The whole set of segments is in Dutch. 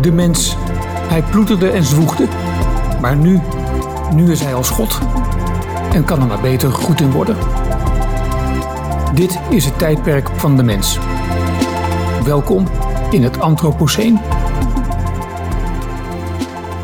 de mens. Hij ploeterde en zwoegde. Maar nu, nu is hij als God. En kan er maar beter goed in worden. Dit is het tijdperk van de mens. Welkom in het Anthropoceen.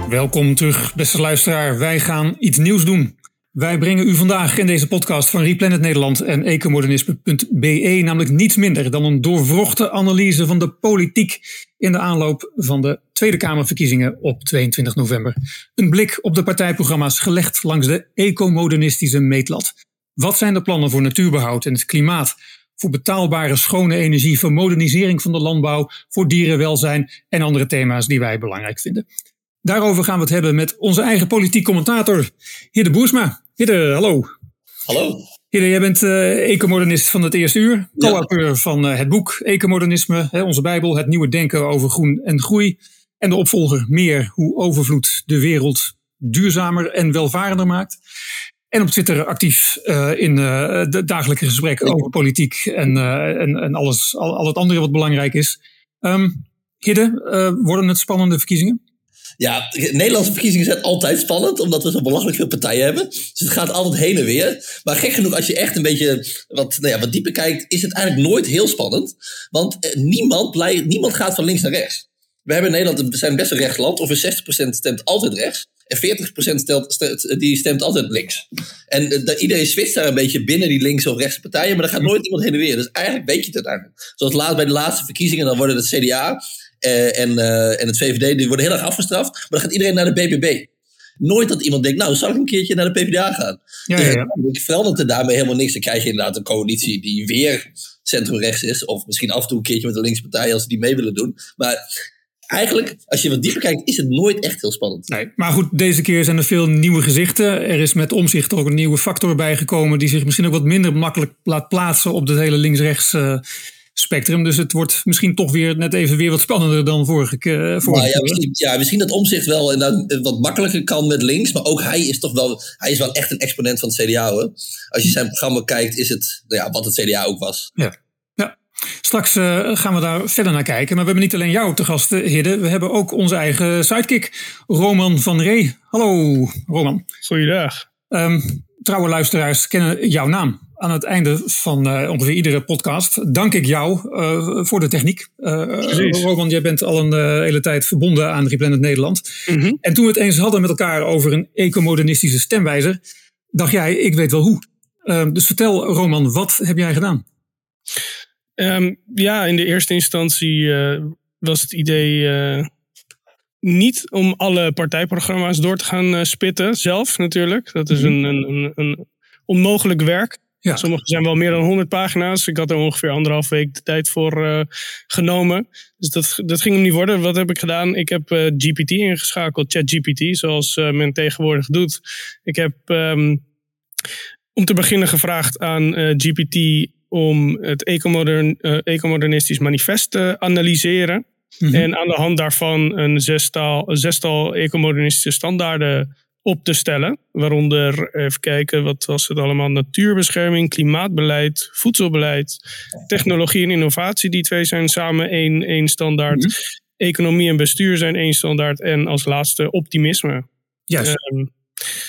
Welkom terug, beste luisteraar. Wij gaan iets nieuws doen. Wij brengen u vandaag in deze podcast van Replanet Nederland en ecomodernisme.be namelijk niets minder dan een doorvrochte analyse van de politiek in de aanloop van de Tweede Kamerverkiezingen op 22 november. Een blik op de partijprogramma's gelegd langs de ecomodernistische meetlat. Wat zijn de plannen voor natuurbehoud en het klimaat? Voor betaalbare schone energie, voor modernisering van de landbouw, voor dierenwelzijn en andere thema's die wij belangrijk vinden. Daarover gaan we het hebben met onze eigen politiek commentator, Hidde Boersma. Hidde, hallo. Hallo. Hidde, jij bent uh, ecomodernist van het eerste uur, co-auteur van uh, het boek Ecomodernisme, hè, onze bijbel, het nieuwe denken over groen en groei. En de opvolger Meer, hoe overvloed de wereld duurzamer en welvarender maakt. En op Twitter actief uh, in de dagelijkse gesprekken over politiek en, en, en alles, al, al, het andere wat belangrijk is. Um, Hidde, worden het spannende verkiezingen? Ja, Nederlandse verkiezingen zijn altijd spannend, omdat we zo belachelijk veel partijen hebben. Dus het gaat altijd heen en weer. Maar gek genoeg, als je echt een beetje wat, nou ja, wat dieper kijkt, is het eigenlijk nooit heel spannend. Want eh, niemand, niemand gaat van links naar rechts. We hebben in Nederland, we zijn best een rechtsland. Ongeveer 60% stemt altijd rechts. En 40% stelt, die stemt altijd links. En uh, iedereen switcht daar een beetje binnen die linkse of rechtse partijen. Maar er gaat nooit iemand heen en weer. Dus eigenlijk weet je het uiteindelijk. Zoals laatst bij de laatste verkiezingen, dan worden het CDA uh, en, uh, en het VVD, die worden heel erg afgestraft. Maar dan gaat iedereen naar de BBB. Nooit dat iemand denkt, nou, zal ik een keertje naar de PvdA gaan? Ja, ja, ja. Dus verandert er daarmee helemaal niks. Dan krijg je inderdaad een coalitie die weer centrumrechts is. Of misschien af en toe een keertje met een linkse partij als ze die mee willen doen. Maar eigenlijk, als je wat dieper kijkt, is het nooit echt heel spannend. Nee, maar goed, deze keer zijn er veel nieuwe gezichten. Er is met omzicht ook een nieuwe factor bijgekomen die zich misschien ook wat minder makkelijk laat plaatsen op de hele links-rechts spectrum. Dus het wordt misschien toch weer net even weer wat spannender dan vorige, uh, vorige ja, misschien, ja, misschien dat omzicht wel inderdaad wat makkelijker kan met links. Maar ook hij is toch wel, hij is wel echt een exponent van het CDA hoor. Als je zijn programma kijkt, is het nou ja, wat het CDA ook was. Ja. ja. Straks uh, gaan we daar verder naar kijken. Maar we hebben niet alleen jou te gast, Hidde. We hebben ook onze eigen sidekick, Roman van Ree. Hallo, Roman. Goeiedag. Um, trouwe luisteraars kennen jouw naam aan het einde van uh, ongeveer iedere podcast dank ik jou uh, voor de techniek. Uh, Roman, jij bent al een hele tijd verbonden aan Replanet Nederland. Mm -hmm. En toen we het eens hadden met elkaar over een ecomodernistische stemwijzer, dacht jij, ik weet wel hoe. Ehm, dus vertel, Roman, wat heb jij gedaan? Um, ja, in de eerste instantie was het idee niet om alle partijprogramma's door te gaan spitten, zelf natuurlijk. Dat is een, een, een onmogelijk werk. Ja. Sommige zijn wel meer dan 100 pagina's. Ik had er ongeveer anderhalf week de tijd voor uh, genomen. Dus dat, dat ging hem niet worden. Wat heb ik gedaan? Ik heb uh, GPT ingeschakeld, ChatGPT, zoals uh, men tegenwoordig doet. Ik heb um, om te beginnen gevraagd aan GPT om het ecomodern, ecomodernistisch manifest te analyseren. Mm -hmm. En aan de hand daarvan een zestal, zestal ecomodernistische standaarden op te stellen. Waaronder, even kijken, wat was het allemaal? Natuurbescherming, klimaatbeleid, voedselbeleid, technologie en innovatie. Die twee zijn samen één, één standaard. Mhm. Economie en bestuur zijn één standaard. En als laatste optimisme. Ja. Um,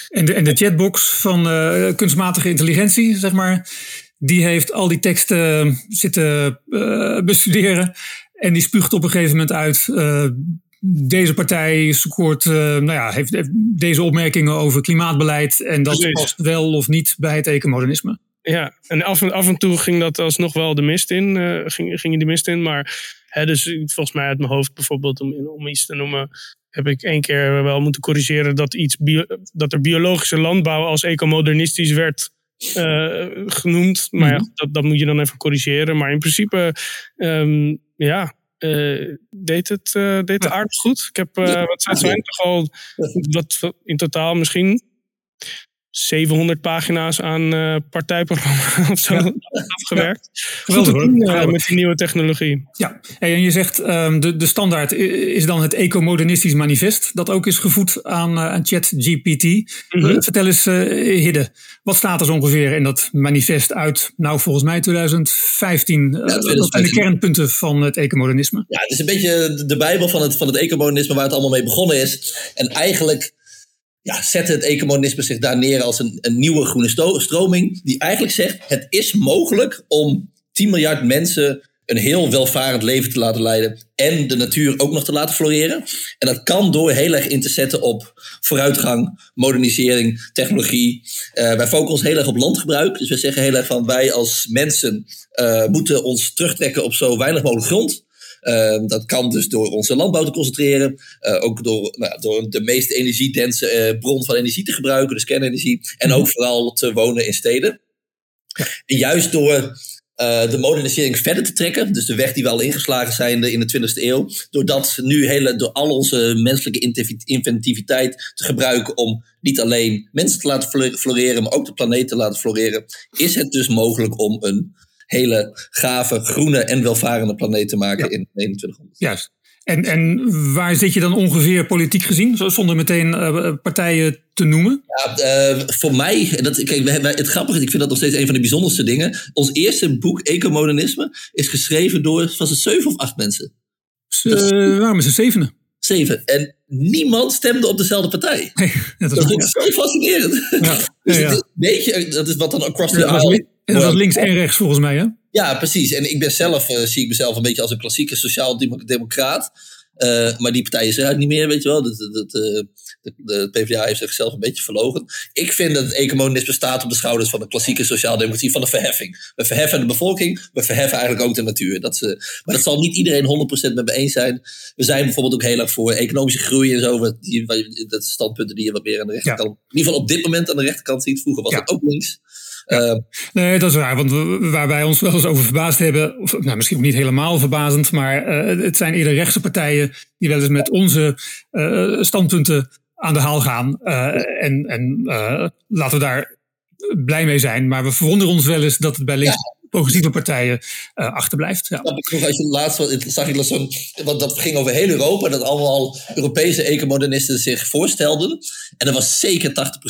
en, de, en de chatbox van uh, kunstmatige intelligentie, zeg maar. Die heeft al die teksten zitten uh, bestuderen. En die spuugt op een gegeven moment uit. Uh, deze partij scoort, uh, nou ja, heeft, heeft, deze opmerkingen over klimaatbeleid. En dat Precies. past wel of niet bij het ecomodernisme. Ja, en af en, af en toe ging dat alsnog wel de mist in. Uh, ging, ging de mist in. Maar hè, dus volgens mij uit mijn hoofd bijvoorbeeld, om, om iets te noemen, heb ik één keer wel moeten corrigeren dat, iets bio, dat er biologische landbouw als ecomodernistisch werd genoemd. Maar ja, dat, dat moet je dan even corrigeren. Maar in principe, um, ja, uh, deed het, uh, deed het aardig goed. Ik heb, uh, wat zijn het toch al, wat, in totaal misschien 700 pagina's aan uh, partijprogramma of zo ja. afgewerkt. Geweldig hoor. Uh, met die nieuwe technologie. Ja, en je zegt um, de, de standaard is dan het Ecomodernistisch Manifest, dat ook is gevoed aan, uh, aan ChatGPT. Mm -hmm. vertel eens, Hidde, wat staat er zo ongeveer in dat manifest uit, nou volgens mij 2015? Ja, 2015. Wat zijn de kernpunten van het ecomodernisme? Ja, het is een beetje de bijbel van het, van het ecomodernisme waar het allemaal mee begonnen is. En eigenlijk ja, zet het ecomodernisme zich daar neer als een, een nieuwe groene stroming. Die eigenlijk zegt: het is mogelijk om 10 miljard mensen een heel welvarend leven te laten leiden. En de natuur ook nog te laten floreren. En dat kan door heel erg in te zetten op vooruitgang, modernisering, technologie. Uh, wij focussen heel erg op landgebruik. Dus we zeggen heel erg van wij als mensen uh, moeten ons terugtrekken op zo weinig mogelijk grond. Uh, dat kan dus door onze landbouw te concentreren. Uh, ook door, nou, door de meest energiedense uh, bron van energie te gebruiken, dus kernenergie. En ook vooral te wonen in steden. En juist door de modernisering verder te trekken, dus de weg die we al ingeslagen zijn in de 20e eeuw, doordat nu hele, door al onze menselijke inventiviteit te gebruiken om niet alleen mensen te laten floreren, maar ook de planeet te laten floreren, is het dus mogelijk om een hele gave, groene en welvarende planeet te maken in 2100. Juist. En, en waar zit je dan ongeveer politiek gezien, zonder meteen uh, partijen te noemen? Ja, uh, voor mij, dat, kijk, wij, wij, het grappige, ik vind dat nog steeds een van de bijzonderste dingen. Ons eerste boek, Ecomodernisme, is geschreven door, was het zeven of acht mensen? Uh, waarom is het zevenen? Zeven. En niemand stemde op dezelfde partij. Nee, dat is, dat is zo fascinerend. Ja, dus ja, ja. Weet je, dat is wat dan across the aisle en dat was links en rechts volgens mij, hè? Ja, precies. En ik ben zelf, uh, zie ik mezelf een beetje als een klassieke sociaal-democraat. Uh, maar die partij is eruit niet meer, weet je wel. Dat, dat, uh, de, de, PvdA heeft zichzelf een beetje verlogen. Ik vind dat het ecomonisme staat op de schouders van de klassieke sociaaldemocratie, van de verheffing. We verheffen de bevolking, we verheffen eigenlijk ook de natuur. Dat, uh, maar dat zal niet iedereen 100% met me eens zijn. We zijn bijvoorbeeld ook heel erg voor economische groei en zo. Die, dat standpunten die je wat meer aan de rechterkant, ja. in ieder geval op dit moment aan de rechterkant ziet. Vroeger was ja. dat ook links. Ja. nee, dat is waar. Want waar wij ons wel eens over verbaasd hebben, of nou, misschien ook niet helemaal verbazend, maar uh, het zijn eerder rechtse partijen die wel eens met onze uh, standpunten aan de haal gaan. Uh, en en laten we daar blij mee zijn. Maar we verwonderen ons wel eens dat het bij links. Ja progressieve partijen uh, achterblijft. Ja. Als je laatst zag ik zo'n, want dat ging over heel Europa, dat allemaal Europese ecomodernisten zich voorstelden. En dat was zeker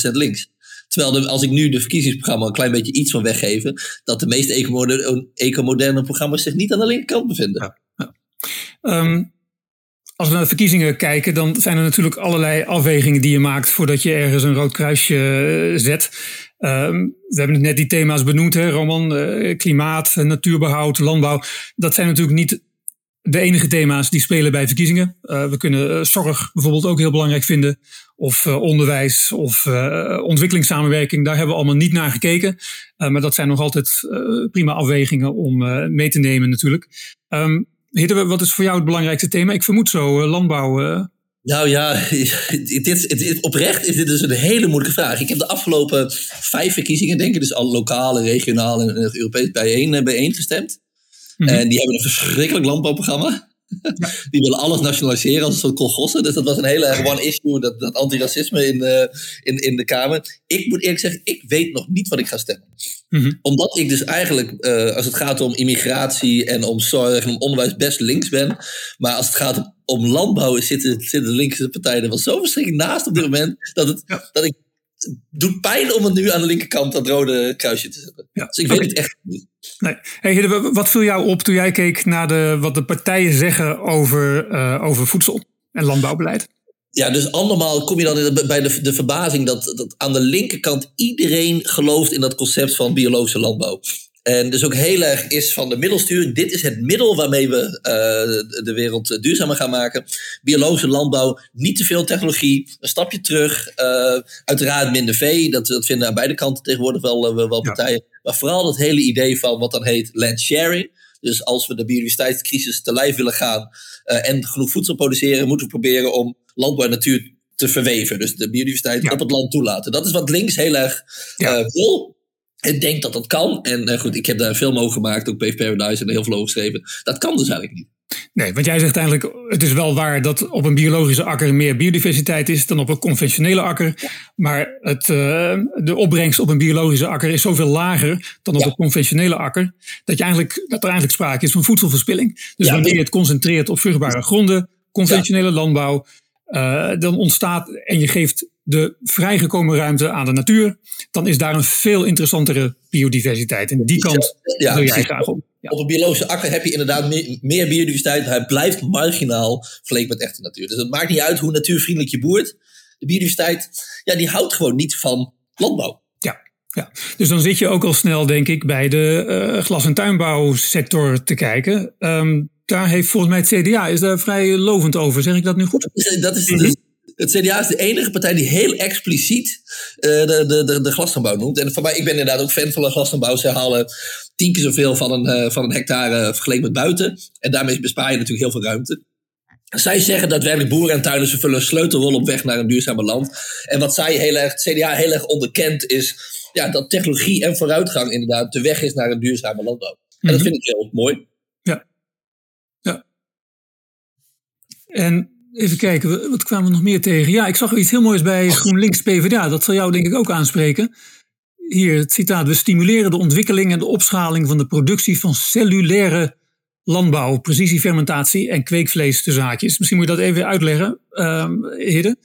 80% links. Terwijl als ik nu de verkiezingsprogramma een klein beetje iets van weggeven, dat de meeste ecomoderne, ecomoderne programma's zich niet aan de linkerkant bevinden. Ja. Um, als we naar de verkiezingen kijken, dan zijn er natuurlijk allerlei afwegingen die je maakt voordat je ergens een rood kruisje eh, zet. Um, we hebben net die thema's benoemd, hè, Roman. Uh, klimaat, natuurbehoud, landbouw. Dat zijn natuurlijk niet de enige thema's die spelen bij verkiezingen. We kunnen zorg bijvoorbeeld ook heel belangrijk vinden of onderwijs of ontwikkelingssamenwerking. Daar hebben we allemaal niet naar gekeken. Maar dat zijn nog altijd prima afwegingen om mee te nemen natuurlijk. Um, Wat is voor jou het belangrijkste thema? Ik vermoed zo landbouw. Nou ja, dit, dit, oprecht is dit dus een hele moeilijke vraag. Ik heb de afgelopen vijf verkiezingen, denk ik, dus al lokale, regionale en Europees bijeen, bijeen gestemd. Mm -hmm. En die hebben een verschrikkelijk landbouwprogramma. Die willen alles nationaliseren als een soort kolgossen. Dus dat was een hele one issue, dat, dat antiracisme in, uh, in, in de Kamer. Ik moet eerlijk zeggen, ik weet nog niet wat ik ga stemmen. Mm -hmm. Omdat ik dus eigenlijk, uh, als het gaat om immigratie en om zorg en om onderwijs, best links ben. Maar als het gaat om landbouw, zitten, zitten de linkse partijen er wel zo verschrikkelijk naast op dit moment. Dat, het, ja. dat ik doet pijn om het nu aan de linkerkant dat rode kruisje te zetten. Ja. Dus ik weet okay. het echt niet. Nee. Hey, wat viel jou op toen jij keek naar de, wat de partijen zeggen over, uh, over voedsel en landbouwbeleid? Ja, dus andermaal kom je dan bij de, de verbazing dat, dat aan de linkerkant iedereen gelooft in dat concept van biologische landbouw. En dus ook heel erg is van de middelsturing. Dit is het middel waarmee we uh, de wereld duurzamer gaan maken. Biologische landbouw, niet te veel technologie, een stapje terug. Uh, uiteraard minder vee, dat, dat vinden aan beide kanten tegenwoordig wel, uh, wel partijen. Ja. Maar vooral dat hele idee van wat dan heet land sharing. Dus als we de biodiversiteitscrisis te lijf willen gaan en genoeg voedsel produceren, moeten we proberen om landbouw en natuur te verweven. Dus de biodiversiteit ja. op het land toelaten. Dat is wat links heel erg ja. Ik denk dat dat kan. En uh, goed, ik heb daar een film over gemaakt, ook Pave Paradise en heel veel over geschreven. Dat kan dus eigenlijk niet. Nee, want jij zegt eigenlijk, het is wel waar dat op een biologische akker meer biodiversiteit is dan op een conventionele akker. Maar het, uh, de opbrengst op een biologische akker is zoveel lager dan op ja. een conventionele akker. Dat, je eigenlijk, dat er eigenlijk sprake is van voedselverspilling. Dus ja, wanneer je het concentreert op vruchtbare gronden, conventionele landbouw, uh, dan ontstaat en je geeft de vrijgekomen ruimte aan de natuur, dan is daar een veel interessantere biodiversiteit. En die kant ja, wil jij graag op. Ja. Op een biologische akker heb je inderdaad meer, meer biodiversiteit. Hij blijft marginaal vergeleken met echte natuur. Dus het maakt niet uit hoe natuurvriendelijk je boert. De biodiversiteit, ja, die houdt gewoon niet van landbouw. Ja, ja. dus dan zit je ook al snel, denk ik, bij de uh, glas- en tuinbouwsector te kijken. Um, daar heeft volgens mij het CDA is daar vrij lovend over. Zeg ik dat nu goed? Dat is, dat is, dus het CDA is de enige partij die heel expliciet uh, de, de, de, de glastuinbouw noemt. En voor mij, ik ben inderdaad ook fan van de glastuinbouw. Ze halen tien keer zoveel van een, uh, van een hectare vergeleken met buiten. En daarmee bespaar je natuurlijk heel veel ruimte. Zij zeggen daadwerkelijk boeren en tuinen ze vullen een sleutelrol op weg naar een duurzamer land. En wat zij heel erg, het CDA heel erg onderkent is ja, dat technologie en vooruitgang inderdaad de weg is naar een duurzame landbouw. En mm -hmm. dat vind ik heel mooi. Ja. Ja. En Even kijken, wat kwamen we nog meer tegen? Ja, ik zag iets heel moois bij GroenLinks PvdA. Dat zal jou denk ik ook aanspreken. Hier het citaat. We stimuleren de ontwikkeling en de opschaling van de productie van cellulaire landbouw, precisiefermentatie en kweekvlees de zaakjes. Misschien moet je dat even uitleggen, Hidde.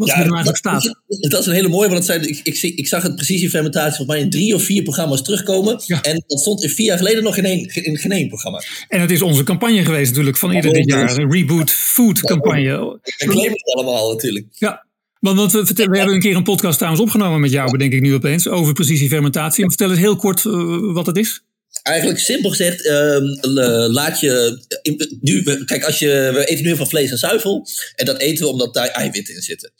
Wat ja, er eigenlijk staat. Dat, dat, is een hele mooie, want dat ik, ik, ik zag het precisiefermentatie volgens mij in drie of vier programma's terugkomen. Ja. En dat stond in vier jaar geleden nog in in geen één programma. En het is onze campagne geweest natuurlijk van ieder dit jaar. Een Reboot Food campagne. Ik claim het allemaal natuurlijk. Ja, want, want we, vertel, we hebben een keer een podcast trouwens opgenomen met jou, bedenk ik nu opeens, over precisiefermentatie. Vertel eens heel kort uh, wat het is. Eigenlijk simpel gezegd, uh, laat je. Nu, kijk, als je, we eten nu heel veel vlees en zuivel. En dat eten we omdat daar eiwitten in zitten.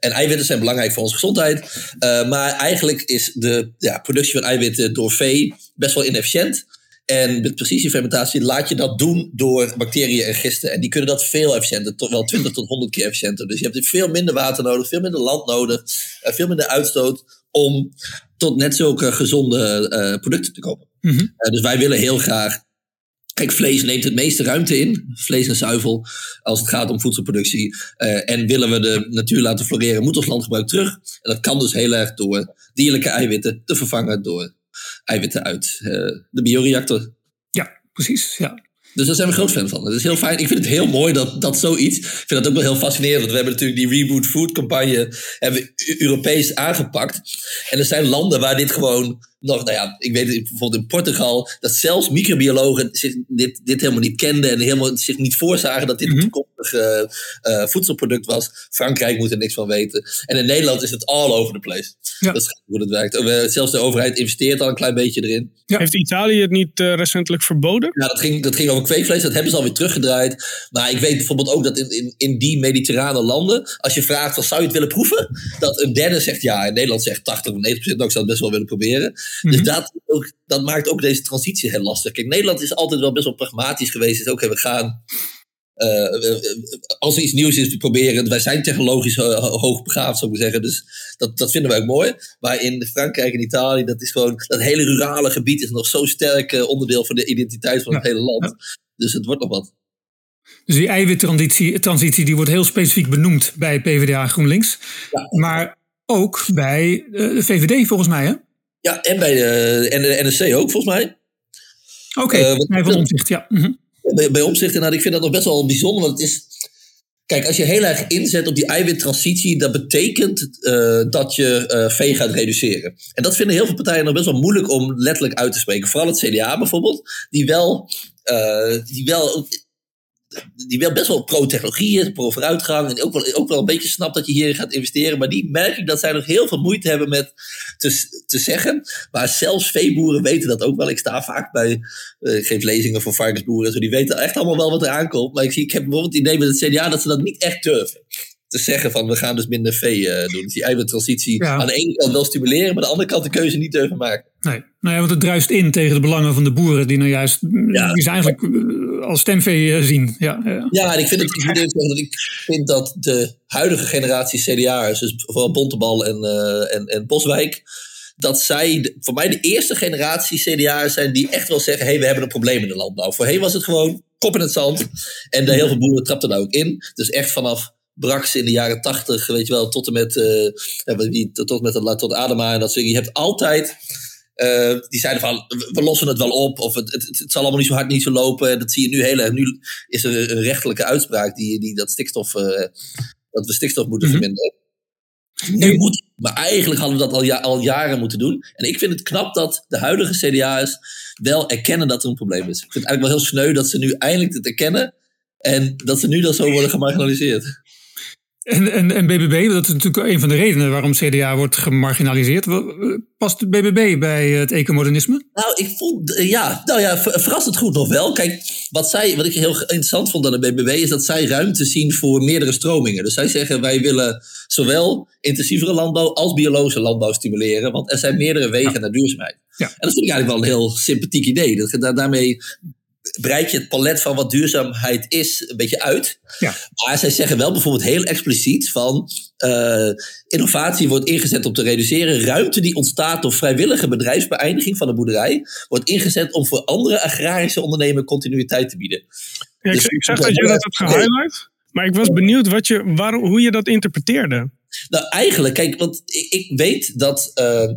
En eiwitten zijn belangrijk voor onze gezondheid. Uh, maar eigenlijk is de ja, productie van eiwitten door vee best wel inefficiënt. En met precisiefermentatie laat je dat doen door bacteriën en gisten. En die kunnen dat veel efficiënter, tot wel 20 tot 100 keer efficiënter. Dus je hebt veel minder water nodig, veel minder land nodig, uh, veel minder uitstoot om tot net zulke gezonde uh, producten te komen. Mm -hmm. uh, dus wij willen heel graag. Kijk, vlees neemt het meeste ruimte in, vlees en zuivel, als het gaat om voedselproductie. Uh, en willen we de natuur laten floreren, moet ons landgebruik terug. En dat kan dus heel erg door dierlijke eiwitten te vervangen door eiwitten uit de bioreactor. Ja, precies. Ja. Dus daar zijn we groot fan van. Het is heel fijn. Ik vind het heel mooi dat, dat zoiets. Ik vind dat ook wel heel fascinerend. Want we hebben natuurlijk die Reboot Food campagne hebben we Europees aangepakt. En er zijn landen waar dit gewoon nou ja, ik weet bijvoorbeeld in Portugal, dat zelfs microbiologen zich dit, dit helemaal niet kenden en helemaal zich niet voorzagen dat dit een toekomstig uh, voedselproduct was. Frankrijk moet er niks van weten. En in Nederland is het all over the place. Ja. Dat is hoe dat werkt. Uh, zelfs de overheid investeert al een klein beetje erin. Ja. Heeft Italië het niet uh, recentelijk verboden? Ja, dat ging, dat ging over kweekvlees. Dat hebben ze alweer teruggedraaid. Maar ik weet bijvoorbeeld ook dat in, in, in die mediterrane landen, als je vraagt, van, zou je het willen proeven? Dat een derde zegt ja. In Nederland zegt 80 of 90 procent, nou, ik zou het best wel willen proberen. Dus mm-hmm. dat, ook, dat maakt ook deze transitie heel lastig. Kijk, Nederland is altijd wel best wel pragmatisch geweest. Is ook, we gaan. Uh, als er iets nieuws is, we proberen. Wij zijn technologisch hoogbegaafd, zou ik zeggen. Dus dat, dat vinden wij ook mooi. Maar in Frankrijk en Italië, dat is gewoon. Dat hele rurale gebied is nog zo sterk uh, onderdeel van de identiteit van ja, het hele land. Ja. Dus het wordt nog wat. Dus die eiwittransitie transitie, die wordt heel specifiek benoemd bij PvdA GroenLinks. Ja. Maar ook bij de VVD volgens mij, hè? Ja, en bij de, en de NSC ook, volgens mij. Oké, okay, uh, van omzicht, ja. Mm -hmm. Bij, bij omzicht, inderdaad, ik vind dat nog best wel bijzonder, want het is... Kijk, als je heel erg inzet op die eiwittransitie, dat betekent uh, dat je uh, vee gaat reduceren. En dat vinden heel veel partijen nog best wel moeilijk om letterlijk uit te spreken. Vooral het CDA bijvoorbeeld, die wel, uh, die wel die wel best wel pro-technologie is, pro-vooruitgang. En ook wel, ook wel een beetje snapt dat je hier gaat investeren. Maar die merk ik dat zij nog heel veel moeite hebben met te, te zeggen. Maar zelfs veeboeren weten dat ook wel. Ik sta vaak bij, uh, ik geef lezingen voor varkensboeren. Zo, die weten echt allemaal wel wat er aankomt. Maar ik, zie, ik heb bijvoorbeeld het idee met het CDA dat ze dat niet echt durven te zeggen van we gaan dus minder vee uh, doen. Dus die eiwittransitie ja. aan de ene kant wel stimuleren, maar aan de andere kant de keuze niet durven maken. Nee, nou ja, want het druist in tegen de belangen van de boeren die nou juist, ja. die ze eigenlijk als stemvee zien. Ja, ja. ja en ik vind, het, dat ik vind dat de huidige generatie CDA'ers, dus vooral Bontebal en, uh, en, en Boswijk, dat zij voor mij de eerste generatie CDA'ers zijn die echt wel zeggen: hé, hey, we hebben een probleem in de landbouw. Voorheen was het gewoon kop in het zand. En de, heel veel boeren trapten daar ook in. Dus echt vanaf Brax in de jaren tachtig, weet je wel, tot en met, uh, tot, met de, tot Adema en dat soort Je hebt altijd, uh, die zeiden van, we lossen het wel op, of het, het, het, zal allemaal niet zo hard niet zo lopen. Dat zie je nu heel erg. Nu is er een rechtelijke uitspraak die, die dat stikstof, uh, dat we stikstof moeten mm -hmm. verminderen. Nu moet, maar eigenlijk hadden we dat al, ja, al jaren moeten doen. En ik vind het knap dat de huidige CDA's wel erkennen dat er een probleem is. Ik vind het eigenlijk wel heel sneu dat ze nu eindelijk het erkennen. En dat ze nu dan zo worden gemarginaliseerd. En, en, en BBB, dat is natuurlijk een van de redenen waarom CDA wordt gemarginaliseerd. Past de BBB bij het ecomodernisme? Nou, ik vond, ja, nou ja, verrassend goed nog wel. Kijk, wat, zij, wat ik heel interessant vond aan de BBB is dat zij ruimte zien voor meerdere stromingen. Dus zij zeggen wij willen zowel intensievere landbouw als biologische landbouw stimuleren. Want er zijn meerdere wegen ja. naar duurzaamheid. Ja. En dat vind ik eigenlijk wel een heel sympathiek idee. Dat, daarmee breid je het palet van wat duurzaamheid is een beetje uit. Ja. Maar zij zeggen wel bijvoorbeeld heel expliciet van uh, innovatie wordt ingezet om te reduceren. Ruimte die ontstaat door vrijwillige bedrijfsbeëindiging van de boerderij wordt ingezet om voor andere agrarische ondernemers continuïteit te bieden. Ja, ik, dus, ik zag dat je dat hebt gehighlight, maar ik was benieuwd wat je, waarom, hoe je dat interpreteerde. Nou, eigenlijk, kijk, want ik, ik weet dat uh,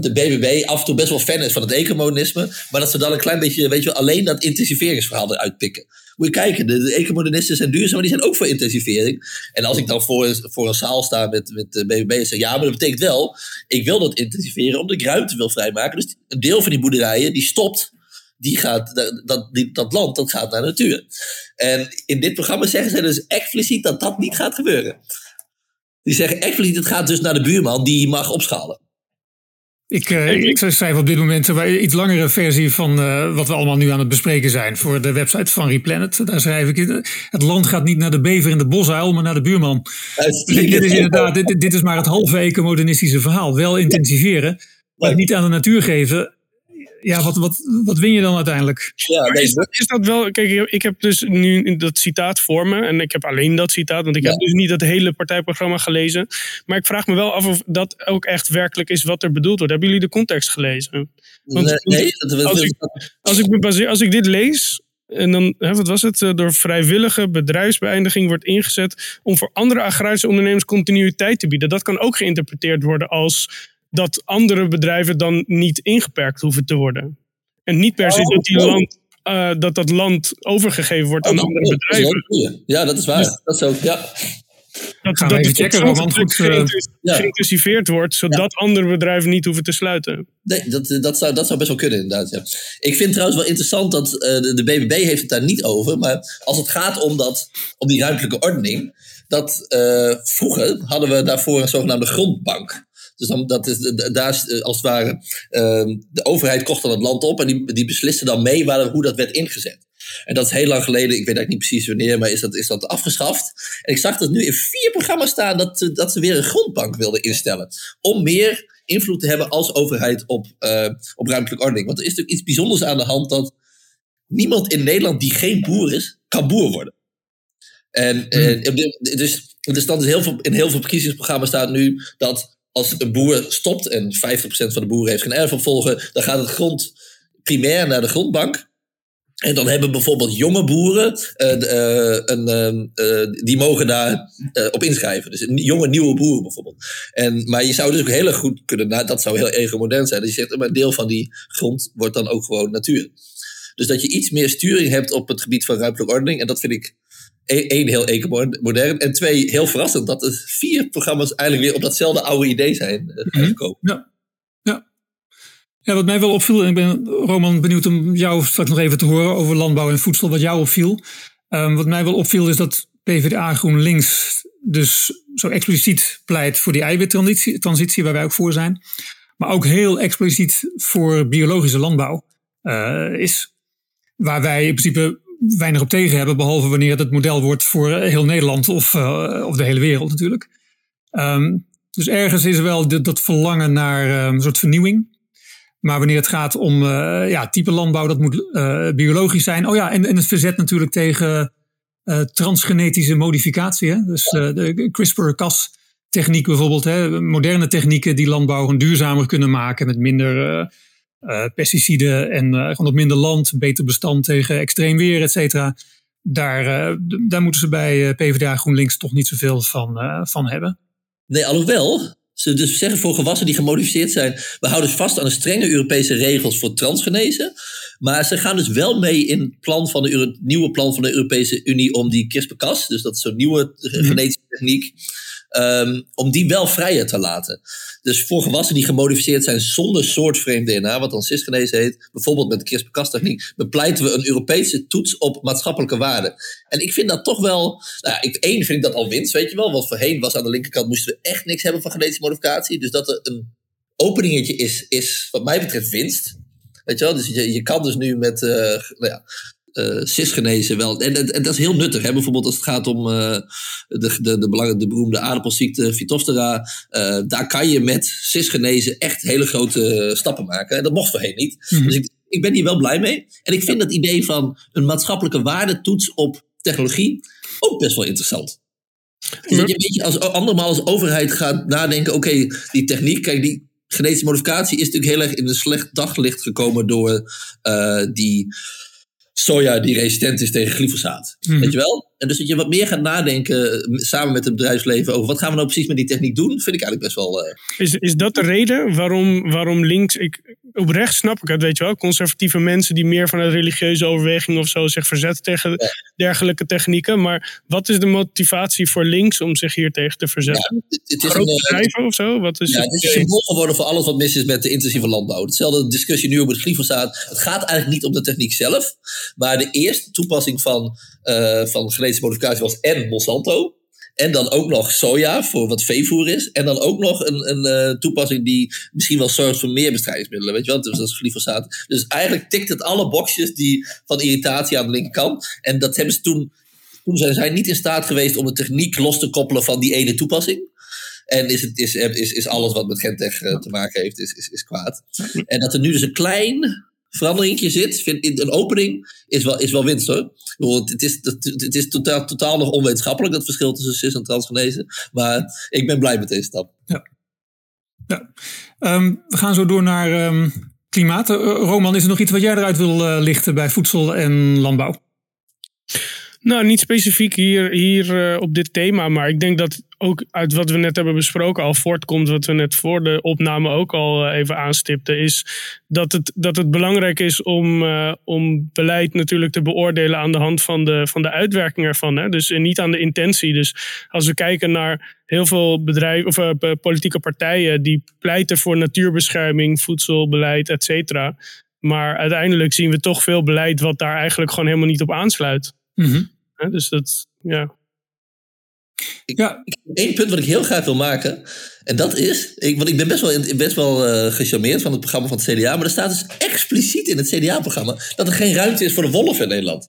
de BBB af en toe best wel fan is van het ecomodernisme. Maar dat ze dan een klein beetje, weet je alleen dat intensiveringsverhaal eruit pikken. Moet je kijken, de, de ecomodernisten zijn duurzaam, maar die zijn ook voor intensivering. En als ik dan voor, voor een zaal sta met, met de BBB en zeg, ja, maar dat betekent wel, ik wil dat intensiveren omdat ik ruimte wil vrijmaken. Dus een deel van die boerderijen, die stopt die gaat, dat, dat land dat gaat naar de natuur. En in dit programma zeggen ze dus expliciet dat dat niet gaat gebeuren. Die zeggen expliciet, het gaat dus naar de buurman, die mag opschalen. Ik, uh, ik schrijf op dit moment een iets langere versie van uh, wat we allemaal nu aan het bespreken zijn voor de website van Replanet. Daar schrijf ik, het land gaat niet naar de bever in de bosuil, maar naar de buurman. Dit is inderdaad, dit, dit, is maar het halve ecomodernistische verhaal. Wel intensiveren, maar niet aan de natuur geven ja, wat, wat, wat win je dan uiteindelijk? Ja, is, dat, is dat wel. Kijk, ik heb dus nu dat citaat voor me. En ik heb alleen dat citaat, want ik heb dus niet het hele partijprogramma gelezen. Maar ik vraag me wel af of dat ook echt werkelijk is wat er bedoeld wordt. Hebben jullie de context gelezen? Want, nee, als, ik, als, ik baseer, als ik dit lees, en dan, hè, wat was het? Door vrijwillige bedrijfsbeëindiging wordt ingezet om voor andere agrarische ondernemers continuïteit te bieden. Dat kan ook geïnterpreteerd worden als dat andere bedrijven dan niet ingeperkt hoeven te worden. En niet per se dat, die land, uh, dat dat land overgegeven wordt aan oh, andere bedrijven. Ja, dat is waar. Dus, dat is ook, ja. Dat, dat het checken, want goed, geïntensiveerd wordt, zodat ja. andere bedrijven niet hoeven te sluiten. Nee, dat, dat, zou, dat zou best wel kunnen inderdaad. Ja. Ik vind trouwens wel interessant dat uh, de, de, BBB heeft het daar niet over. Maar als het gaat om, dat, om die ruimtelijke ordening. Dat uh, vroeger hadden we daarvoor een zogenaamde grondbank. Dus dan, dat is, daar eh, als het ware, uh, de overheid kocht dan het land op en die, die besliste dan mee waar, hoe dat werd ingezet. En dat is heel lang geleden, ik weet eigenlijk niet precies wanneer, maar is dat, is dat afgeschaft. En ik zag dat nu in vier programma's staan dat, dat ze weer een grondbank wilden instellen. Om meer invloed te hebben als overheid op, uh, op ruimtelijke ordening. Want er is natuurlijk iets bijzonders aan de hand dat niemand in Nederland die geen boer is, kan boer worden. En, hmm. dus, dus dan is heel veel, in heel veel verkiezingsprogramma's staat nu dat als een boer stopt en 50% van de boeren heeft geen erfopvolger, dan gaat het grond primair naar de grondbank. En dan hebben bijvoorbeeld jonge boeren, uh, een, uh, die mogen daar op inschrijven. Dus jonge nieuwe boeren bijvoorbeeld. En, maar je zou dus ook heel erg goed kunnen, nou, dat zou heel erg modern zijn. Dat je zegt, maar een deel van die grond wordt dan ook gewoon natuur. Dus dat je iets meer sturing hebt op het gebied van ruimtelijke ordening. En dat vind ik één, heel ecomodern. En twee, heel verrassend dat er vier programma's eigenlijk weer op datzelfde oude idee zijn uh, gekomen. Ja. ja. Ja, wat mij wel opviel, en ik ben Roman benieuwd om jou straks nog even te horen over landbouw en voedsel, wat jou opviel. Um, wat mij wel opviel is dat PvdA GroenLinks dus zo expliciet pleit voor die eiwittransitie, transitie, waar wij ook voor zijn. Maar ook heel expliciet voor biologische landbouw uh, is. Waar wij in principe weinig op tegen hebben, behalve wanneer het het model wordt voor heel Nederland of, uh, of de hele wereld natuurlijk. Um, dus ergens is er wel dat verlangen naar um, een soort vernieuwing. Maar wanneer het gaat om uh, ja, type landbouw, dat moet uh, biologisch zijn. Oh ja, en, en het verzet natuurlijk tegen transgenetische modificatie. Hè? Dus de CRISPR-Cas techniek bijvoorbeeld. Hè? Moderne technieken die landbouw duurzamer kunnen maken met minder pesticiden en gewoon op minder land, beter bestand tegen extreem weer, et cetera. Daar, daar moeten ze bij PvdA GroenLinks toch niet zoveel van, van hebben. Nee, alhoewel, ze dus zeggen voor gewassen die gemodificeerd zijn, we houden dus vast aan de strenge Europese regels voor transgenezen. Maar ze gaan dus wel mee in het plan van de nieuwe plan van de Europese Unie om die CRISPR-Cas, dus dat is zo'n nieuwe mhm. genetische techniek, um, om die wel vrijer te laten. Dus voor gewassen die gemodificeerd zijn zonder soortvreemd DNA, wat dan cisgenese heet, bijvoorbeeld met de CRISPR-Cas-techniek, bepleiten we een Europese toets op maatschappelijke waarden. En ik vind dat toch wel, nou ik, één vind ik dat al winst, weet je wel, want voorheen was aan de linkerkant moesten we echt niks hebben van genetische modificatie. Dus dat er een openingetje is, is wat mij betreft winst. Weet je wel, dus je, je kan dus nu met, uh, nou ja, uh, cisgenezen wel. En, en, dat is heel nuttig. Hè? Bijvoorbeeld als het gaat om uh, de, de, de, de beroemde aardappelziekte Phytophthora. Uh, daar kan je met cisgenezen echt hele grote stappen maken. En dat mocht voorheen niet. Mhm. Dus ik, ik ben hier wel blij mee. En ik vind dat idee van een maatschappelijke waardetoets op technologie ook best wel interessant. Dus dat je een beetje als andermaal als overheid gaat nadenken: oké, die techniek, kijk, die genetische modificatie is natuurlijk heel erg in een slecht daglicht gekomen door die soja die resistent is tegen glyfosaat. Mhm. Weet je wel? En dus dat je wat meer gaat nadenken eh, samen met het bedrijfsleven over wat gaan we nou precies met die techniek doen, vind ik eigenlijk best wel. Uh... Is, is dat de reden waarom, waarom links. Ik, oprecht snap ik het, weet je wel. Conservatieve mensen die meer vanuit religieuze overweging of zo zich verzetten tegen dergelijke technieken. Maar wat is de motivatie voor links om zich hier tegen te verzetten? Ja, het, is Grote bedrijven of zo? Wat is ja, het is een symbool geworden voor alles wat mis is met de intensieve landbouw. Hetzelfde discussie nu over het glyfosaat. Het gaat eigenlijk niet om de techniek zelf, maar de eerste toepassing van, uh, van genetische modificatie was en Monsanto. En dan ook nog soja voor wat veevoer is. En dan ook nog een, een uh, toepassing die misschien wel zorgt voor meer bestrijdingsmiddelen. Weet je wel? Dus dat is glyfosaat. Dus eigenlijk tikt het alle boxjes die, van irritatie aan de linkerkant. En dat hebben ze toen. Toen zijn zij niet in staat geweest om de techniek los te koppelen van die ene toepassing. En is, het, is, is, is alles wat met Gentech uh, te maken heeft, is, is, is kwaad. En dat er nu dus een klein veranderingje zit, vind, een opening, is wel, is wel winst hoor. Het is, het is totaal, totaal nog onwetenschappelijk, dat verschil tussen cis en transgenezen. Maar ik ben blij met deze stap. Ja. Ehm, we gaan zo door naar um, klimaat. Uh, Roman, is er nog iets wat jij eruit wil uh, lichten bij voedsel en landbouw? Nou, niet specifiek hier, hier uh, op dit thema, maar ik denk dat ook uit wat we net hebben besproken al voortkomt, wat we net voor de opname ook al uh, even aanstipten, is dat het, dat het belangrijk is om, uh, om beleid natuurlijk te beoordelen aan de hand van de, van de uitwerking ervan. Hè? Dus niet aan de intentie. Dus als we kijken naar heel veel bedrijven of politieke partijen die pleiten voor natuurbescherming, voedselbeleid, et cetera. Maar uiteindelijk zien we toch veel beleid wat daar eigenlijk gewoon helemaal niet op aansluit. Mm Dus dat, ja. Ik, ja. Ik, één punt wat ik heel graag wil maken. En dat is, ik, want ik ben best wel, best wel uh, gecharmeerd van het programma van het CDA. Maar er staat dus expliciet in het CDA-programma dat er geen ruimte is voor de wolf in Nederland.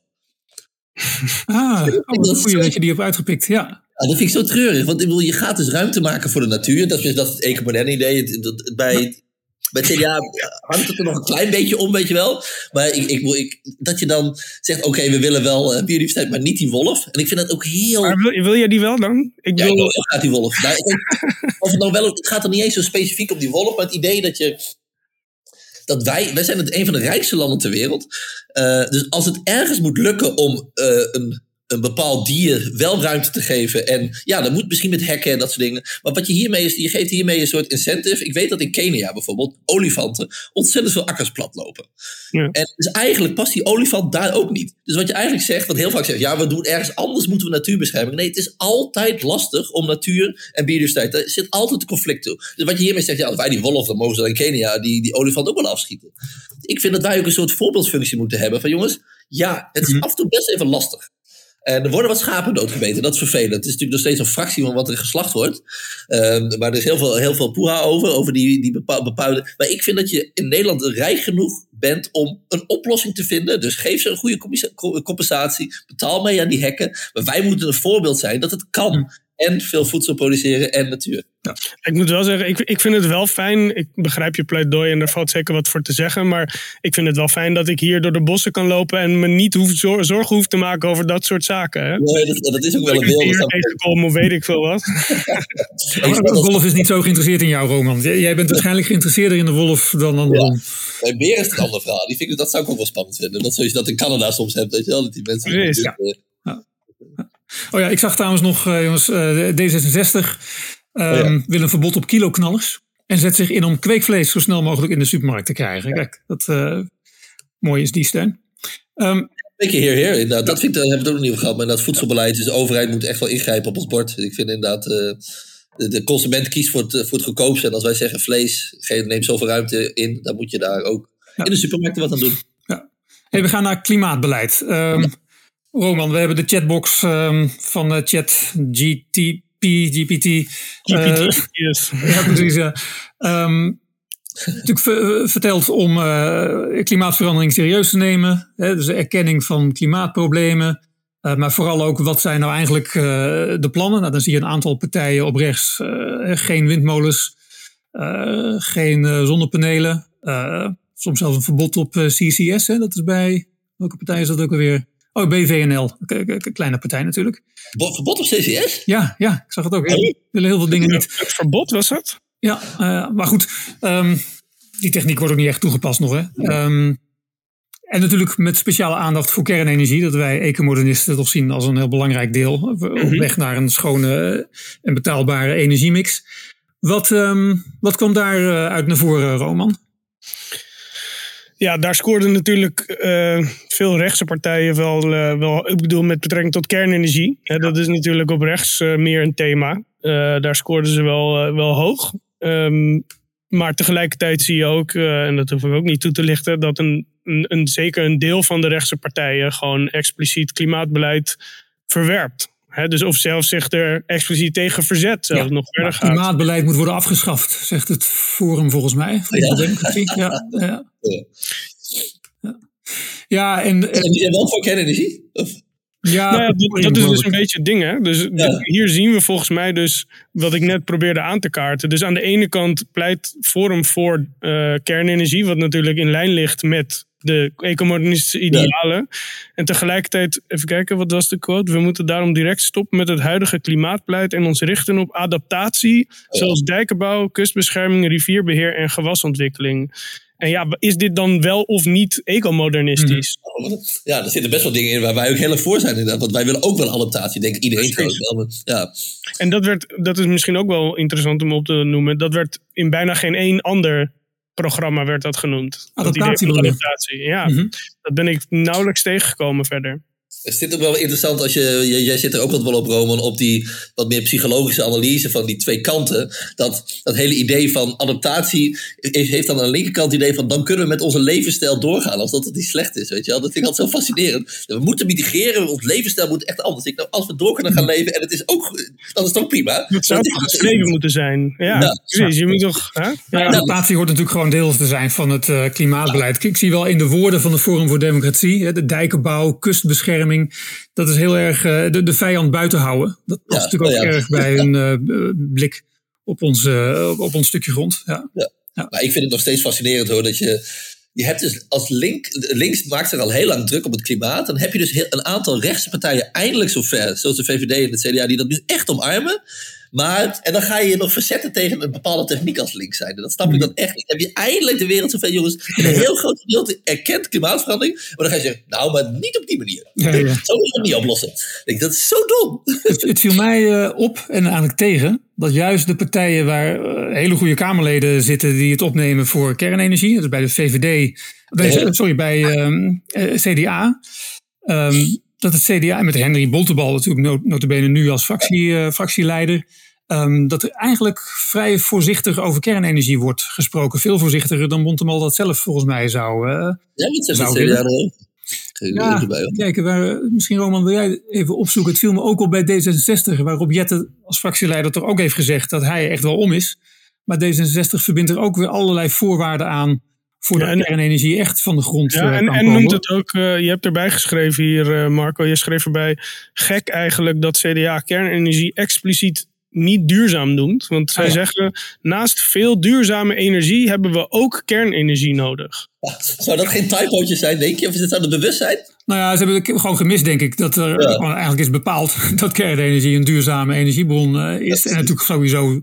Ah, oh, dat, goeie dat je die hebt uitgepikt, ja. ja. dat vind ik zo treurig, want je gaat dus ruimte maken voor de natuur. Dat is, dat is het ecomoderne idee. bij bij het CDA hangt het er nog een klein beetje om, weet je wel. Maar ik, ik, ik dat je dan zegt, oké, we willen wel uh, biodiversiteit, maar niet die wolf. En ik vind dat ook heel... Maar wil, wil jij die wel dan? Ik ja, wil... ik graag die wolf. Nou, of het, nou wel, het gaat er niet eens zo specifiek om die wolf, maar het idee dat je... Dat wij, wij zijn het een van de rijkste landen ter wereld. Uh, dus als het ergens moet lukken om uh, een een bepaald dier wel ruimte te geven. En ja, dat moet misschien met hekken en dat soort dingen. Maar wat je hiermee is, je geeft hiermee een soort incentive. Ik weet dat in Kenia bijvoorbeeld olifanten ontzettend veel akkers platlopen. Ja. En dus eigenlijk past die olifant daar ook niet. Dus wat je eigenlijk zegt, wat heel vaak zegt, ja, we doen ergens anders moeten we natuurbescherming. Nee, het is altijd lastig om natuur en biodiversiteit. Er zit altijd een conflict toe. Dus wat je hiermee zegt, ja, als wij die wolf, dan mogen ze in Kenia die, die olifant ook wel afschieten. Ik vind dat wij ook een soort voorbeeldfunctie moeten hebben van jongens, ja, het is mhm. af en toe best even lastig. En er worden wat schapen doodgebeten. Dat is vervelend. Het is natuurlijk nog steeds een fractie van wat er geslacht wordt. Um, maar er is heel veel, heel veel poeha over. Over die, die bepaalde. Maar ik vind dat je in Nederland rijk genoeg bent om een oplossing te vinden. Dus geef ze een goede compensatie. Betaal mee aan die hekken. Maar wij moeten een voorbeeld zijn dat het kan. En veel voedsel produceren en natuur. Ja. Ik moet wel zeggen, ik, ik vind het wel fijn. Ik begrijp je pleidooi en daar valt zeker wat voor te zeggen. Maar ik vind het wel fijn dat ik hier door de bossen kan lopen en me niet hoef, zorgen hoef te maken over dat soort zaken. Hè? Nee, dat, dat is ook wel een beeld. tegenkomen of weet ik veel wat. wolf is niet zo geïnteresseerd in jou, Roman. Jij bent waarschijnlijk geïnteresseerder in de wolf dan dan de ja. Bij beer is het een ander verhaal. Die vind ik, dat zou ik ook wel spannend vinden. Dat zoals je dat in Canada soms hebt. Weet je wel, dat die mensen... Precies, ja. Oh ja, ik zag trouwens nog, uh, jongens, uh, D66 um, oh wil een verbod op kiloknallers. En zet zich in om kweekvlees zo snel mogelijk in de supermarkt te krijgen. Kijk, dat uh, mooi is die steun. Um, Beetje heer, heer. Inderdaad. Dat vind ik, daar hebben we het ook nog niet over gehad. Maar dat voedselbeleid, dus de overheid moet echt wel ingrijpen op ons bord. Ik vind inderdaad, de, de, consument kiest voor het, voor het goedkoopste. En als wij zeggen vlees neemt zoveel ruimte in, dan moet je daar ook in de supermarkten wat aan doen. Ja. Hey, we gaan naar klimaatbeleid. Um, Roman, we hebben de chatbox um, van uh, ChatGTP, GPT. GPT, uh, yes. Ja, precies. Ja. Um, natuurlijk verteld om uh, klimaatverandering serieus te nemen. Hè, dus de erkenning van klimaatproblemen. Uh, maar vooral ook, wat zijn nou eigenlijk uh, de plannen? Nou, dan zie je een aantal partijen op rechts. geen windmolens, geen zonnepanelen. soms zelfs een verbod op CCS. Hè, dat is bij, welke partij is dat ook alweer? Oh, BVNL. Kleine partij natuurlijk. Verbod op CCS? Ja, ja, ik zag het ook. We willen heel veel dingen niet. Het verbod was dat? Ja, uh, maar goed. Um, die techniek wordt ook niet echt toegepast nog. Hè? Um, en natuurlijk met speciale aandacht voor kernenergie. Dat wij ecomodernisten toch zien als een heel belangrijk deel. Op mhm. weg naar een schone en betaalbare energiemix. Wat, um, wat kwam daar uh, uit naar voren, Roman? Ja, daar scoorden natuurlijk uh, veel rechtse partijen wel, uh, wel. Ik bedoel, met betrekking tot kernenergie. Hè, dat is natuurlijk op rechts uh, meer een thema. daar scoorden ze wel, wel hoog. Um, maar tegelijkertijd zie je ook, en dat hoef ik ook niet toe te lichten, dat een, een, een, zeker een deel van de rechtse partijen gewoon expliciet klimaatbeleid verwerpt. He, dus of zelfs zich er expliciet tegen verzet. Zelfs ja, nog verder gaat. Klimaatbeleid moet worden afgeschaft, zegt het Forum volgens mij. Voor ja. de democratie. Ja, ja. ja. ja en, en, en wel voor kernenergie? Ja, nou ja dat, dat, is dus een beetje het ding. Hè? Dus ja. hier zien we volgens mij dus wat ik net probeerde aan te kaarten. Dus aan de ene kant pleit Forum voor uh, kernenergie, wat natuurlijk in lijn ligt met de ecomodernistische idealen. Ja. En tegelijkertijd, even kijken, wat was de quote? We moeten daarom direct stoppen met het huidige klimaatbeleid en ons richten op adaptatie, zoals dijkenbouw, kustbescherming, rivierbeheer en gewasontwikkeling. En ja, is dit dan wel of niet ecomodernistisch? Ja, er zitten best wel dingen in waar wij ook heel erg voor zijn inderdaad. Want wij willen ook wel adaptatie, denk ik iedereen trouwens wel. Ja. En dat, werd, dat is misschien ook wel interessant om op te noemen. Dat werd in bijna geen één ander programma werd dat genoemd. Adaptatie. Dat adaptatie. Ja, mm -hmm. dat ben ik nauwelijks tegengekomen verder. Is dit ook wel interessant als je, jij zit er ook wat wel op, Roman, op die wat meer psychologische analyse van die twee kanten. Dat, dat hele idee van adaptatie heeft dan aan de linkerkant het idee van dan kunnen we met onze levensstijl doorgaan, als dat het niet slecht is, weet je wel. Dat vind ik altijd zo fascinerend. We moeten mitigeren, ons levensstijl moet echt anders. Ik, nou, als we door kunnen gaan leven en het is ook, dan is het ook prima. Het zou het leven moeten zijn. Ja, ja. precies. Je moet toch... Hè? Ja, adaptatie hoort natuurlijk gewoon deel te zijn van het uh, klimaatbeleid. Ik zie wel in de woorden van de Forum voor Democratie, de dijkenbouw, kustbescherming, dat is heel erg uh, de, de vijand buiten houden. Dat past ja, natuurlijk ook ja. erg bij een uh, blik op ons, uh, op ons stukje grond. Ja. Ja. Maar ik vind het nog steeds fascinerend hoor, dat je je hebt dus als link, links maakt zich al heel lang druk op het klimaat. Dan heb je dus heel, een aantal rechtse partijen eindelijk zover, zoals de VVD en het CDA, die dat nu echt omarmen. Maar, en dan ga je je nog verzetten tegen een bepaalde techniek als links zijn. Dat snap ik dan echt niet. Heb je eindelijk de wereld zover, jongens, een heel groot gedeelte erkent klimaatverandering. Maar dan ga je zeggen, nou, maar niet op die manier. Ja, ja. Zo is het niet oplossen. Denk, dat is zo dom. Het, het viel mij uh, op en eigenlijk tegen dat juist de partijen waar uh, hele goede Kamerleden zitten die het opnemen voor kernenergie, dus bij de VVD, bij, sorry, bij um, uh, CDA. Um, dat het CDA met Henry Bontebal natuurlijk notabene nu als fractie, uh, fractieleider. Um, dat er eigenlijk vrij voorzichtig over kernenergie wordt gesproken. Veel voorzichtiger dan Bontebal dat zelf volgens mij zou. Uh, ja, zegt het CDA ja, kijk, waar, misschien Roman, wil jij even opzoeken. Het viel me ook op bij D66, waarop Jette als fractieleider toch ook heeft gezegd dat hij echt wel om is. Maar D66 verbindt er ook weer allerlei voorwaarden aan Ja, en- kernenergie echt van de grond Ja, eh, en, kan en noemt het ook, eh, je hebt erbij geschreven hier, eh, Marco, je schreef erbij, gek eigenlijk dat CDA kernenergie expliciet niet duurzaam noemt. Want zij Ah, ja. zeggen, naast veel duurzame energie hebben we ook kernenergie nodig. Zou dat geen typootjes zijn, denk je? Of is het aan het bewustzijn? Nou ja, ze hebben het gewoon gemist, denk ik. Dat er eigenlijk is bepaald dat kernenergie een duurzame energiebron eh, is. Dat- En natuurlijk sowieso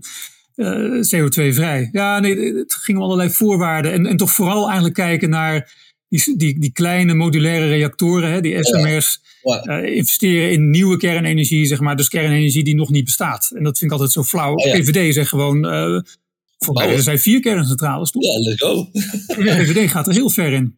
eh, CO2-vrij. Ja, nee, het ging om allerlei voorwaarden. En, en toch vooral eigenlijk kijken naar die, die, die kleine modulaire reactoren, hè, die SMR's. Ja. eh, investeren in nieuwe kernenergie, zeg maar. Dus kernenergie die nog niet bestaat. En dat vind ik altijd zo flauw. Oh ja. VVD zegt gewoon... voor Bouwen. er zijn vier kerncentrales, toch? Ja, let's go. De VVD gaat er heel ver in.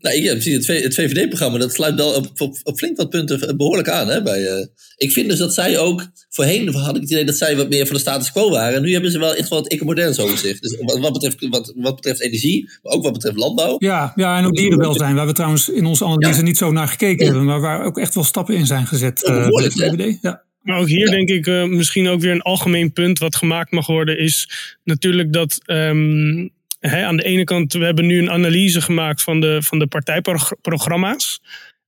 Nou, ik precies het, het VVD-programma, dat sluit wel op, op, op flink wat punten behoorlijk aan. Hè, bij, eh, ik vind dus dat zij ook, voorheen had ik het idee dat zij wat meer van de status quo waren. En nu hebben ze wel echt wel het ecomodern zo zich. Dus wat, wat, betreft, wat, wat betreft energie, maar ook wat betreft landbouw. Ja, ja, en ook dierenwelzijn, waar we trouwens in onze analyse Ja. niet zo naar gekeken hebben, maar waar ook echt wel stappen in zijn gezet Ja, eh, bij de behoorlijk, hè? VVD. Ja. Maar ook hier denk ik eh, misschien ook weer een algemeen punt wat gemaakt mag worden, is natuurlijk dat ehm, aan de ene kant, we hebben nu een analyse gemaakt van de, van de partijprogramma's.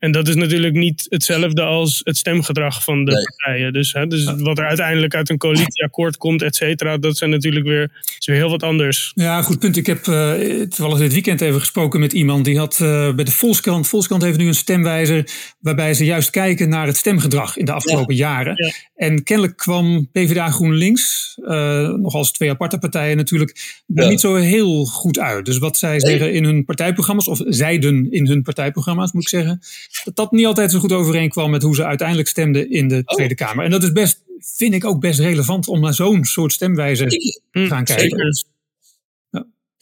En dat is natuurlijk niet hetzelfde als het stemgedrag van de Nee. partijen. Dus, hè, dus wat er uiteindelijk uit een coalitieakkoord komt, et cetera, dat zijn natuurlijk weer, is weer heel wat anders. ja, goed punt. Ik heb eh, toevallig dit weekend even gesproken met iemand die had eh, bij de Volkskrant. Volkskrant heeft nu een stemwijzer waarbij ze juist kijken naar het stemgedrag in de afgelopen jaren. Ja. En kennelijk kwam PvdA GroenLinks, eh nog als twee aparte partijen natuurlijk, daar Ja. niet zo heel goed uit. Dus wat zij zeggen in hun partijprogramma's, of zeiden in hun partijprogramma's moet ik zeggen, dat dat niet altijd zo goed overeenkwam met hoe ze uiteindelijk stemden in de Oh. Tweede Kamer. En dat is best, vind ik ook best relevant om naar zo'n soort stemwijze te gaan kijken. zeker.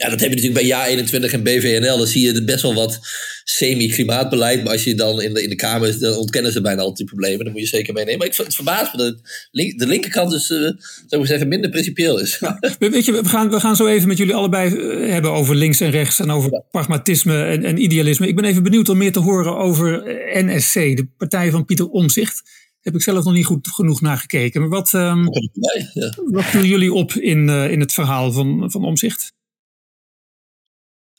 Ja, dat heb je natuurlijk bij Ja21 en BVNL. Dan zie je best wel wat semi-klimaatbeleid. Maar als je dan in de, in de Kamer is, dan ontkennen ze bijna altijd die problemen. Dan moet je zeker meenemen. Maar ik, het verbaast me dat link- de linkerkant dus, eh, zou ik zeggen, minder principieel is. We- Weet je, we gaan, we gaan zo even met jullie allebei eh, hebben over links en rechts en over pragmatisme en, en idealisme. Ik ben even benieuwd om meer te horen over eh, NSC, de partij van Pieter Omzicht. Heb ik zelf nog niet goed genoeg naar gekeken. Maar wat, ja. wat viel jullie op in, in het verhaal van, van Omzicht?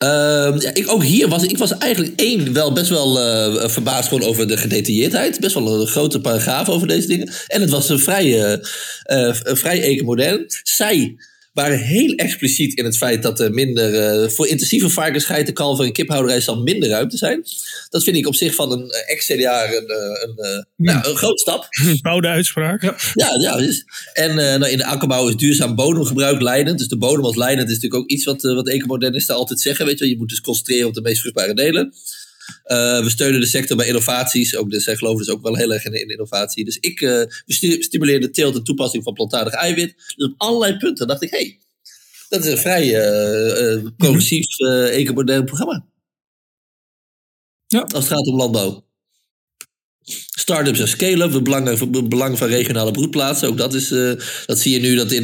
Ehm, ja, ik, ook hier was ik was eigenlijk één wel best wel eh, verbaasd gewoon over de gedetailleerdheid. Best wel een grote paragraaf over deze dingen. En het was een vrij, eh, eh, vrij ecomodern. Zij waren heel expliciet in het feit dat er minder... eh, voor intensieve varkensgeiten, kalver en kiphouderij zal minder ruimte zijn. Dat vind ik op zich van een eh, ex-CDA een, eh, een, eh, nou, een grote stap. Bouwde uitspraak. Ja, ja. Dus, en nou, in de akkerbouw is duurzaam bodemgebruik leidend. Dus de bodem als leidend is natuurlijk ook iets wat, wat ecomodernisten altijd zeggen. Weet je, je moet dus concentreren op de meest vruchtbare delen. Eh, we steunen de sector bij innovaties. Ook, dus zij geloven dus ook wel heel erg in, in innovatie. Dus ik, eh, we stu- stimuleren de teelt en toepassing van plantaardig eiwit. Dus op allerlei punten dacht ik, hé, hey, dat is een vrij eh, progressief eh ecomodern programma. Ja. Als het gaat om landbouw. Startups en scale-up, het belang, het belang van regionale broedplaatsen. Ook dat, is, dat zie je nu dat in,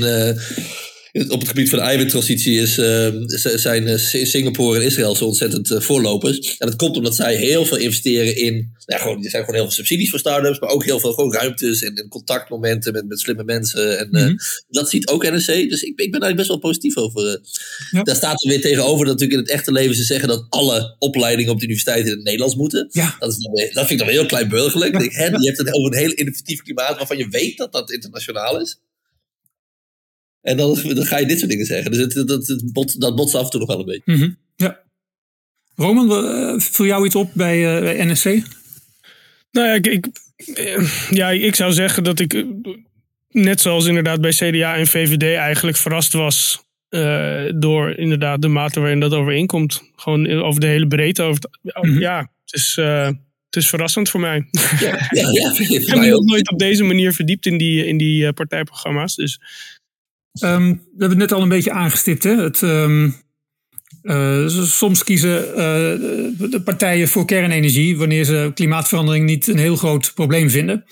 op het gebied van de eiwittransitie is, eh, z- zijn eh, Si- Singapore en Israël zo ontzettend eh, voorlopers. En dat komt omdat zij heel veel investeren in. Nou ja, gewoon, er zijn gewoon heel veel subsidies voor start-ups, maar ook heel veel gewoon ruimtes en, en contactmomenten met, met slimme mensen. En eh, Mhm. dat ziet ook NRC. Dus ik, ik ben daar best wel positief over. Ja. Daar staat er weer tegenover dat natuurlijk in het echte leven ze zeggen dat alle opleidingen op de universiteit in het Nederlands moeten. Ja, Dat, is weer- dat vind ik dan weer heel kleinburgerlijk. Ja. Ik denk, hè, Je hebt het over een heel innovatief klimaat waarvan je weet dat dat internationaal is. En dan, dan ga je dit soort dingen zeggen. Dus het, dat, dat, bot, dat botst af en toe nog wel een beetje. mhm, ja. Roman, eh, viel jou iets op bij, eh, bij NSC? Nou ja, ik, ik, ja, ik zou zeggen dat ik, net zoals inderdaad bij CDA en VVD, eigenlijk verrast was eh, door inderdaad de mate waarin dat overeenkomt. Gewoon over de hele breedte. Over het- Mhm. Ja, het is, eh, het is verrassend voor mij. Ja, ja, ja ik heb me nog ook. nooit op deze manier verdiept in die, in die partijprogramma's. Dus Ehm, we hebben het net al een beetje aangestipt. Hè? Het, ehm, eh, soms kiezen eh, de partijen voor kernenergie wanneer ze klimaatverandering niet een heel groot probleem vinden.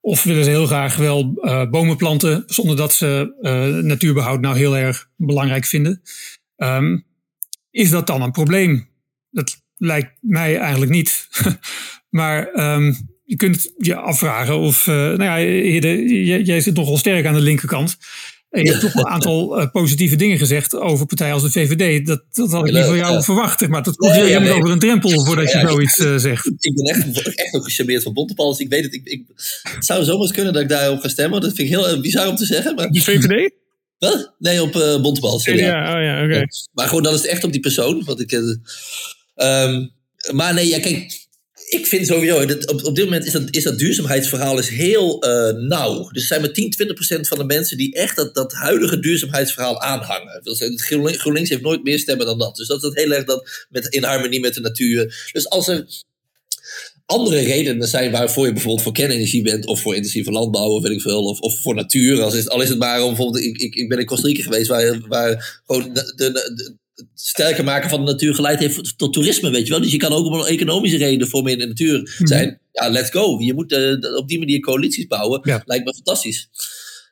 Of willen ze heel graag wel eh, bomen planten zonder dat ze eh, natuurbehoud nou heel erg belangrijk vinden. Ehm, is dat dan een probleem? Dat lijkt mij eigenlijk niet. maar je kunt je afvragen of, nou ja, jij, jij zit nogal sterk aan de linkerkant. En je hebt toch een aantal uh, positieve dingen gezegd over partijen als de VVD. Dat, dat had ik niet van jou ja. verwacht. Maar dat komt weer nee, over een drempel voordat je zoiets uh, zegt. Ik ben echt, echt ook gecharmeerd van Bontebal. Dus ik weet het. Ik, ik, het zou zomaar kunnen dat ik daarop ga stemmen. Dat vind ik heel uh, bizar om te zeggen. Maar... De VVD? Wat? Nee, op uh. Ja, oh ja, oké. Okay. Maar gewoon, dat is echt op die persoon. Want ik, um, maar nee, ja, kijk ik vind sowieso, op, op dit moment is dat, is dat duurzaamheidsverhaal is heel uh, nauw. Dus zijn maar 10, 20 procent van de mensen die echt dat, dat huidige duurzaamheidsverhaal aanhangen. GroenLinks heeft nooit meer stemmen dan dat. Dus dat is heel erg dat met, in harmonie met de natuur. Dus als er andere redenen zijn waarvoor je bijvoorbeeld voor kernenergie bent, of voor intensieve landbouw, of weet ik veel, of, of voor natuur. Als al is het maar om bijvoorbeeld, ik, ik, ik ben in Costa Rica geweest, waar, waar gewoon de, de, sterker maken van de natuur geleid heeft tot toerisme, weet je wel. Dus je kan ook een economische reden voor meer in de natuur mhm. zijn. Ja, let's go. Je moet uh, op die manier coalities bouwen. Lijkt me fantastisch.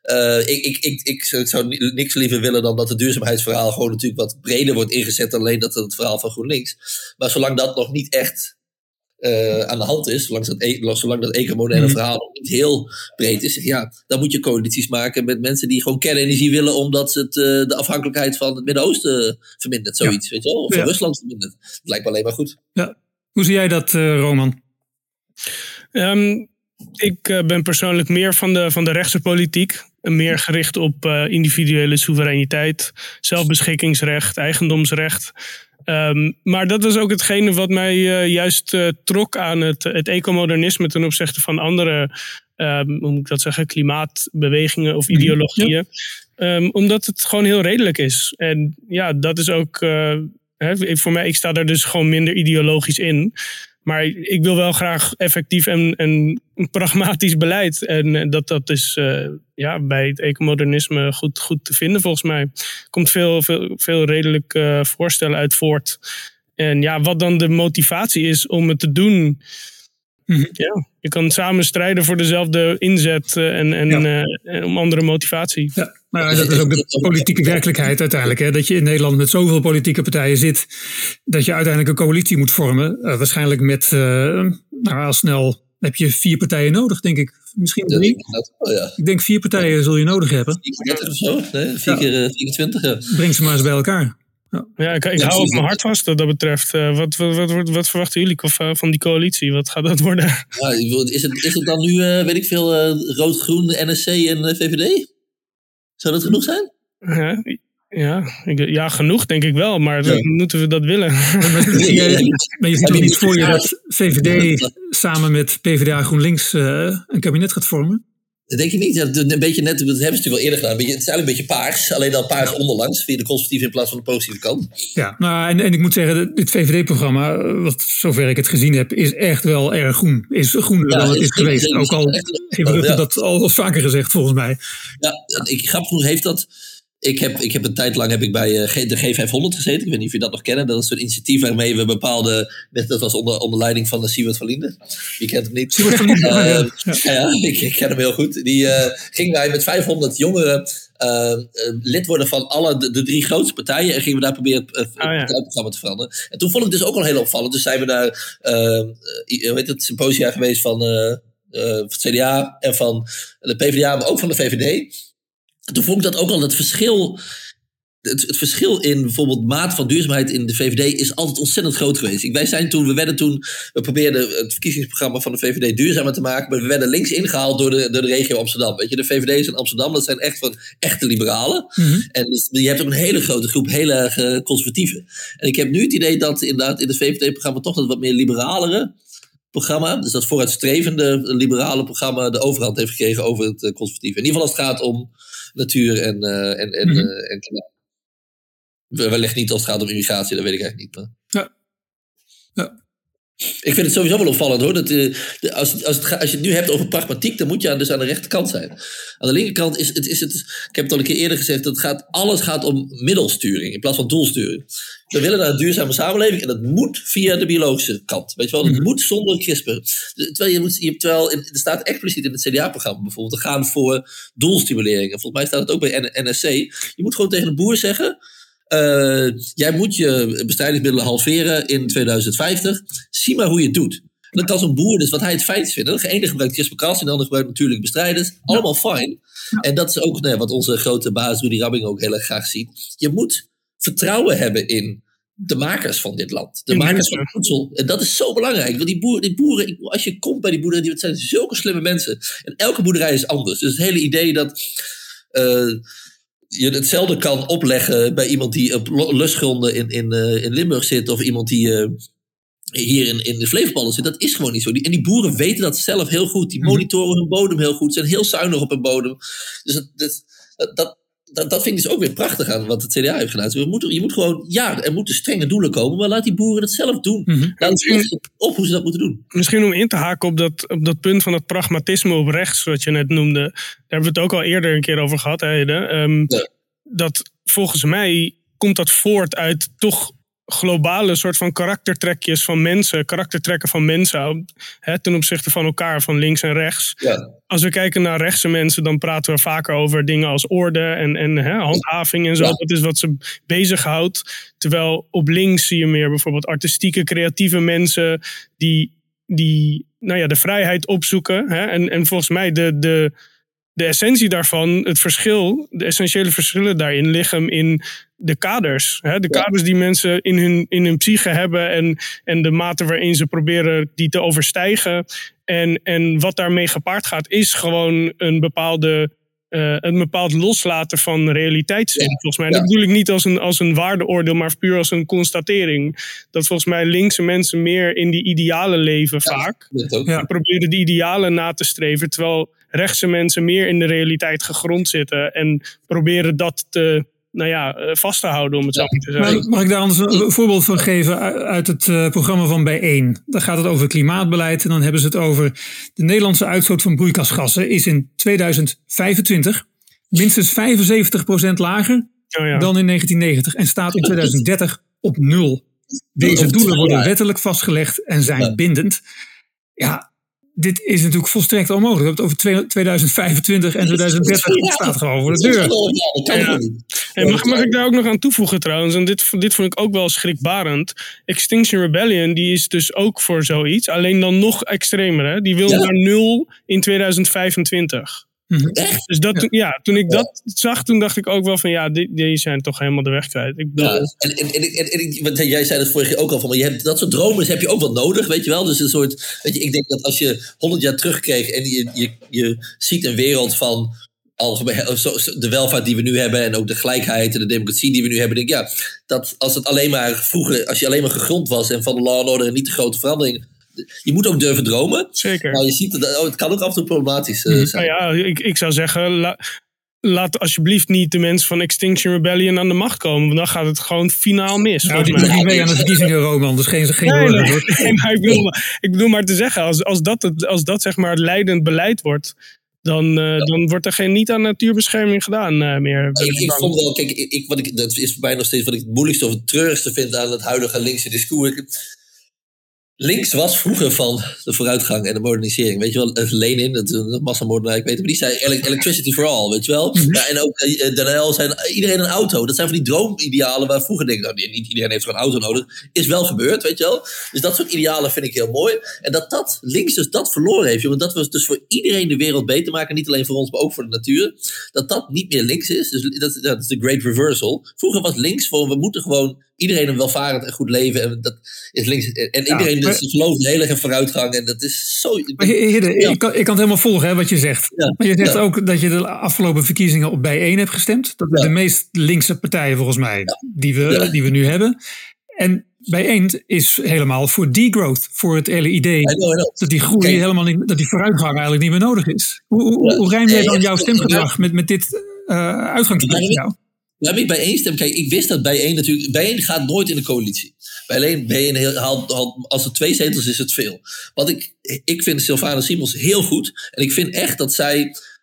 Uh, ik, ik, ik, ik, zou niks liever willen dan dat het duurzaamheidsverhaal gewoon natuurlijk wat breder wordt ingezet. Alleen dat het verhaal van GroenLinks. Maar zolang dat nog niet echt uh, aan de hand is, zolang dat, e zolang dat ecomoderne mm. verhaal niet heel breed is, ja, dan moet je coalities maken met mensen die gewoon kernenergie willen, omdat het uh, de afhankelijkheid van het Midden-Oosten vermindert, zoiets, ja. weet je wel, of van ja. Rusland vermindert. Dat lijkt me alleen maar goed. Ja. Hoe zie jij dat, uh, Roman? Um, ik ben persoonlijk meer van de, van de rechtse politiek. Meer gericht op individuele soevereiniteit, zelfbeschikkingsrecht, eigendomsrecht. Um, maar dat was ook hetgene wat mij uh, juist uh, trok aan het, het ecomodernisme ten opzichte van andere, um, hoe moet ik dat zeggen, klimaatbewegingen of mhm. ideologieën. Ja. Um, omdat het gewoon heel redelijk is. En ja, dat is ook, hè, voor mij, ik sta daar dus gewoon minder ideologisch in. Maar ik wil wel graag effectief en, en pragmatisch beleid. En dat, dat is uh, ja, bij het ecomodernisme goed, goed te vinden volgens mij. Er komt veel, veel, veel redelijk uh, voorstellen uit voort. En ja, wat dan de motivatie is om het te doen. Mhm. Ja, je kan samen strijden voor dezelfde inzet uh, en, en, ja. om andere motivatie. Ja. Maar dat is ook de politieke werkelijkheid uiteindelijk. Hè? Dat je in Nederland met zoveel politieke partijen zit. dat je uiteindelijk een coalitie moet vormen. Uh, waarschijnlijk met, uh, nou, al snel heb je vier partijen nodig, denk ik. Misschien drie. Ja, ja. Ik denk vier partijen zul je nodig hebben. 34 of zo, nee, vier keer uh, 24. Ja. Breng ze maar eens bij elkaar. Ja, ja ik, ik hou op mijn hart vast wat dat betreft. Uh, wat, wat, wat, wat, verwachten jullie van die coalitie? Wat gaat dat worden? Ja, is, het, is het dan nu, uh, weet ik veel, uh, rood-groen, NSC en VVD? Zou dat genoeg zijn? Ja, ja, ja, genoeg denk ik wel, maar ja. moeten we dat willen? Maar je ziet toch niet voor je dat VVD samen met PvdA GroenLinks uh, een kabinet gaat vormen? Dat denk je niet. Ja, een beetje net, dat hebben ze natuurlijk wel eerder gedaan. het is eigenlijk een beetje paars. Alleen dan paars onderlangs. Via de conservatieve in plaats van de positieve kant. Ja, nou, en, en ik moet zeggen, dit VVD-programma, wat zover ik het gezien heb, is echt wel erg groen. Is groener ja, dan het is, geweest. Ook al heeft ja. dat al vaker gezegd, volgens mij. Ja, ik, grappig genoeg heeft dat ik heb, ik heb een tijd lang heb ik bij uh, de G500 gezeten. Ik weet niet of je dat nog kennen. Dat is een initiatief waarmee we bepaalde... Dat was onder, onder leiding van de Siewert van Linden. Wie kent hem niet? Siewert van Linden, uh, ja. ja. ik, ik, ken hem heel goed. Die uh, gingen wij met 500 jongeren lid worden van alle de, de, drie grootste partijen. En gingen we daar proberen het, het oh, ja. programma te veranderen. En toen vond ik dus ook al heel opvallend. Dus zijn we naar weet het, symposia geweest van, het CDA en van de PvdA, maar ook van de VVD toen vond ik dat ook al het verschil. Het, het, verschil in bijvoorbeeld maat van duurzaamheid in de VVD is altijd ontzettend groot geweest. Wij zijn toen, we werden toen, we probeerden het verkiezingsprogramma van de VVD duurzamer te maken, maar we werden links ingehaald door de, door de regio Amsterdam. Weet je, de VVD's in Amsterdam, dat zijn echt van echte liberalen. Mhm. En dus, je hebt ook een hele grote groep heel erg uh, conservatieven. En ik heb nu het idee dat inderdaad in het VVD-programma toch dat wat meer liberalere programma, dus dat vooruitstrevende liberale programma, de overhand heeft gekregen over het uh, conservatieve. In ieder geval als het gaat om natuur en, uh, en, en, mm -hmm. uh, en klimaat. Wellicht niet als het gaat om immigratie, dat weet ik eigenlijk niet. Maar... Ja. ja. Ik vind het sowieso wel opvallend hoor. Dat, uh, de, als, als, het, als je het nu hebt over pragmatiek, dan moet je aan, dus aan de rechterkant zijn. Aan de linkerkant is het, is het. Ik heb het al een keer eerder gezegd, dat gaat, alles gaat om middelsturing in plaats van doelsturing. We willen naar een duurzame samenleving en dat moet via de biologische kant. Weet je wel, dat mm -hmm. moet zonder CRISPR. Terwijl, je moet, je, terwijl in, er staat expliciet in het CDA-programma bijvoorbeeld, te gaan voor doelstimuleringen. Volgens mij staat het ook bij NSC. Je moet gewoon tegen een boer zeggen uh, jij moet je bestrijdingsmiddelen halveren in 2050. Zie maar hoe je het doet. dan kan zo'n boer dus wat hij het feit vinden. De ene gebruikt CRISPR-Cas en de andere gebruikt natuurlijk bestrijders. Allemaal fijn. En dat is ook nou wat onze grote baas Rudy Rabbing ook heel erg graag ziet. Je moet vertrouwen hebben in de makers van dit land. De makers van voedsel. En dat is zo belangrijk. Want die boeren, die boeren, als je komt bij die boeren, die zijn zulke slimme mensen. En elke boerderij is anders. Dus het hele idee dat uh, je hetzelfde kan opleggen bij iemand die op lustgronden in, in, uh, in Limburg zit. Of iemand die uh, hier in, in de Flevopolder zit. Dat is gewoon niet zo. Die, en die boeren weten dat zelf heel goed. Die monitoren hun bodem heel goed. Zijn heel zuinig op hun bodem. Dus dat, dat, dat dat, dat vind ik dus ook weer prachtig aan wat het CDA heeft gedaan. Je moet, je moet gewoon, ja, er moeten strenge doelen komen, maar laat die boeren het zelf doen. Mm -hmm. Laat ze op hoe ze dat moeten doen. Misschien om in te haken op dat, op dat punt van het pragmatisme op rechts, wat je net noemde. Daar hebben we het ook al eerder een keer over gehad, um, ja. Dat volgens mij komt dat voort uit toch globale soort van karaktertrekjes van mensen, karaktertrekken van mensen hè, ten opzichte van elkaar, van links en rechts. Ja. Als we kijken naar rechtse mensen, dan praten we vaker over dingen als orde en, en hè, handhaving en zo. Ja. Dat is wat ze bezighoudt. Terwijl op links zie je meer bijvoorbeeld artistieke, creatieve mensen die, die nou ja, de vrijheid opzoeken. Hè, en, en volgens mij de, de, de essentie daarvan, het verschil, de essentiële verschillen daarin liggen in de kaders. Hè? De kaders die mensen in hun, in hun psyche hebben en, en de mate waarin ze proberen die te overstijgen. En, en wat daarmee gepaard gaat, is gewoon een bepaalde. Uh, een bepaald loslaten van realiteitszin, ja. volgens mij. En dat bedoel ik niet als een, als een waardeoordeel, maar puur als een constatering. Dat volgens mij linkse mensen meer in die idealen leven ja, vaak. Ja. Proberen die idealen na te streven, terwijl rechtse mensen meer in de realiteit gegrond zitten en proberen dat te, nou ja, vast te houden, om het zo ja. te zeggen. Mag ik daar anders een voorbeeld van geven uit het uh, programma van Bijeen? Daar gaat het over klimaatbeleid en dan hebben ze het over de Nederlandse uitstoot van broeikasgassen is in 2025 minstens 75% lager oh ja. dan in 1990 en staat in 2030 op nul. Deze doelen worden wettelijk vastgelegd en zijn bindend. Ja, dit is natuurlijk volstrekt onmogelijk. We hebben het over 2025 en 2030. Het staat gewoon voor de deur. Ja. Hey, mag, mag ik daar ook nog aan toevoegen trouwens? En dit, dit vond ik ook wel schrikbarend. Extinction Rebellion die is dus ook voor zoiets. Alleen dan nog extremer. Hè? Die wil ja. naar nul in 2025. Mm-hmm. Dus dat, ja, toen ik dat zag, toen dacht ik ook wel van ja, die, die zijn toch helemaal de weg kwijt. Ik bedoel, ja, en, en, en, en, want jij zei dat vorige keer ook al van, maar je hebt, dat soort dromen heb je ook wel nodig, weet je wel. Dus een soort, weet je, ik denk dat als je 100 jaar terugkreeg en je, je, je ziet een wereld van algemeen, de welvaart die we nu hebben en ook de gelijkheid en de democratie die we nu hebben, denk ik ja, dat als het alleen maar vroeger, als je alleen maar gegrond was en van de law and order en niet de grote veranderingen je moet ook durven dromen. Zeker. Maar je ziet dat oh, het kan ook af en toe problematisch uh, zijn. Nou ja, ik, ik zou zeggen, la, laat alsjeblieft niet de mensen van Extinction Rebellion aan de macht komen. Want dan gaat het gewoon finaal mis. Nou, die doen niet mee aan de verkiezingen, Roman. Dus geen, geen nee, nee, nee, maar ik, bedoel, ik bedoel maar te zeggen, als, als, dat, het, als dat zeg maar het leidend beleid wordt... Dan, uh, ja. dan wordt er geen niet aan natuurbescherming gedaan uh, meer. Ik, ik vond wel, kijk, ik, wat ik, dat is voor mij nog steeds wat ik het moeilijkste of het treurigste vind aan het huidige linkse discours. Links was vroeger van de vooruitgang en de modernisering. Weet je wel, Lenin, dat massamoordenaar, ik weet het, maar die zei electricity for all, weet je wel. Mm -hmm. ja, en ook uh, Danel zei iedereen een auto. Dat zijn van die droomidealen waar vroeger denk ik, nou, niet iedereen heeft gewoon een auto nodig. Is wel gebeurd, weet je wel. Dus dat soort idealen vind ik heel mooi. En dat dat links dus dat verloren heeft, want dat we dus voor iedereen de wereld beter maken. Niet alleen voor ons, maar ook voor de natuur. Dat dat niet meer links is. Dus dat, dat is de great reversal. Vroeger was links voor, we moeten gewoon iedereen een welvarend en goed leven. En dat is links. En ja, iedereen maar, dus gelooft heel erg in vooruitgang. En dat is zo. Hidde, ja. ik, kan, ik kan het helemaal volgen hè, wat je zegt. Ja. Maar je zegt ook dat je de afgelopen verkiezingen op bijeen hebt gestemd. Dat is de meest linkse partijen volgens mij die, we, die we nu hebben. En bijeen is helemaal voor degrowth. Voor het hele idee know, know. dat die groei okay. helemaal niet, dat die vooruitgang eigenlijk niet meer nodig is. Hoe, hoe, hoe rijm jij dan jouw stemgedrag met, met dit uh, uitgangspunt? Daar ben ik bij één stem. Kijk, ik wist dat bij één natuurlijk. Bij één gaat nooit in de coalitie. Bij alleen bij één haalt, haalt, als er twee zetels is, het veel. Want ik, ik vind Sylvana Simons heel goed. En ik vind echt dat zij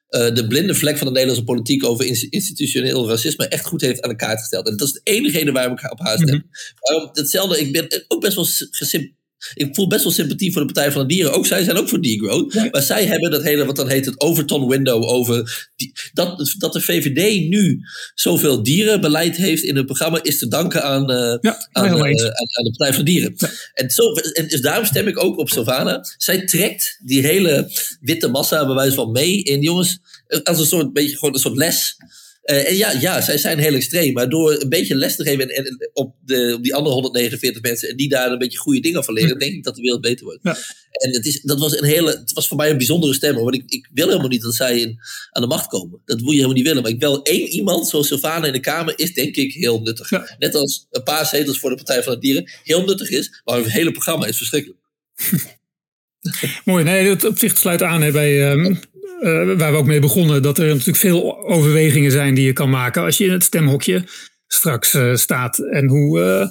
uh, de blinde vlek van de Nederlandse politiek over institutioneel racisme echt goed heeft aan de kaart gesteld. En dat is de enige reden waarom ik op haar stem. Mm -hmm. Waarom hetzelfde, ik ben ook best wel gesim, ik voel best wel sympathie voor de Partij van de Dieren. Ook zij zijn ook voor degrowth. Maar zij hebben dat hele, wat dan heet het Overton window over. Die, dat, dat de VVD nu zoveel dierenbeleid heeft in het programma, is te danken aan, uh, ja, aan, uh, aan, de Partij van de Dieren. Ja. En, zo, en dus daarom stem ik ook op Sylvana. Zij trekt die hele witte massa bij wijze van mee in, jongens, als een soort, beetje gewoon een soort les. Uh, en ja, ja, zij zijn heel extreem. Maar door een beetje les te geven en, en op, de, op die andere 149 mensen. en die daar een beetje goede dingen van leren. denk ik dat de wereld beter wordt. Ja. En het, is, dat was een hele, het was voor mij een bijzondere stem. Want ik, ik wil helemaal niet dat zij in, aan de macht komen. Dat moet je helemaal niet willen. Maar ik wil één iemand zoals Sylvana in de Kamer. is denk ik heel nuttig. Ja. Net als een paar zetels voor de Partij van de Dieren. heel nuttig is. Maar het hele programma is verschrikkelijk. Mooi, nee, dat op zich sluit aan hè, bij. Um, uh, waar we ook mee begonnen, dat er natuurlijk veel overwegingen zijn die je kan maken als je in het stemhokje straks uh, staat. En hoe, uh,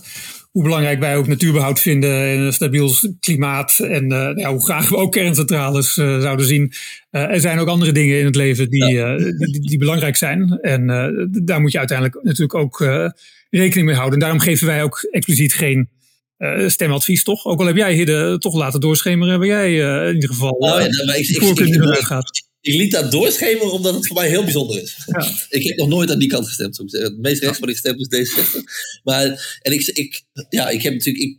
hoe belangrijk wij ook natuurbehoud vinden en een stabiel klimaat. En ja, hoe graag we ook kerncentrales zouden zien. er zijn ook andere dingen in het leven die, ja. die, die, belangrijk zijn. En daar moet je uiteindelijk natuurlijk ook rekening mee houden. En daarom geven wij ook expliciet geen uh, stemadvies, toch? Ook al heb jij Hidde toch laten doorschemeren, waar jij uh, in ieder geval oh, ja, nou, ik, meer uitgaat. Ik liet dat doorschemeren omdat het voor mij heel bijzonder is. Ja. ik heb nog nooit aan die kant gestemd. Zo het meest rechts wat ik gestemd is D66. Maar en ik, ik, ja, ik heb natuurlijk. Ik,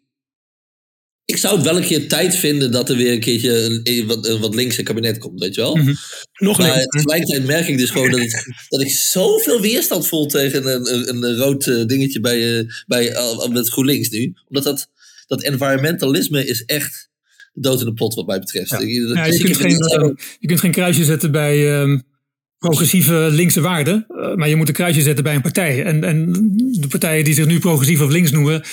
ik zou het wel een keer tijd vinden dat er weer een keertje een, wat, een wat linkse kabinet komt, weet je wel. Mm -hmm. Nog maar tegelijkertijd merk ik dus gewoon dat ik, dat ik zoveel weerstand voel tegen een, een, een rood uh, dingetje bij, uh, bij uh, met GroenLinks nu. Omdat dat, dat environmentalisme is echt dood in de pot wat mij betreft. Ja. Ja, je, kunt geen, uh, je kunt geen kruisje zetten bij um, progressieve linkse waarden, uh, maar je moet een kruisje zetten bij een partij. En, en de partijen die zich nu progressief of links noemen,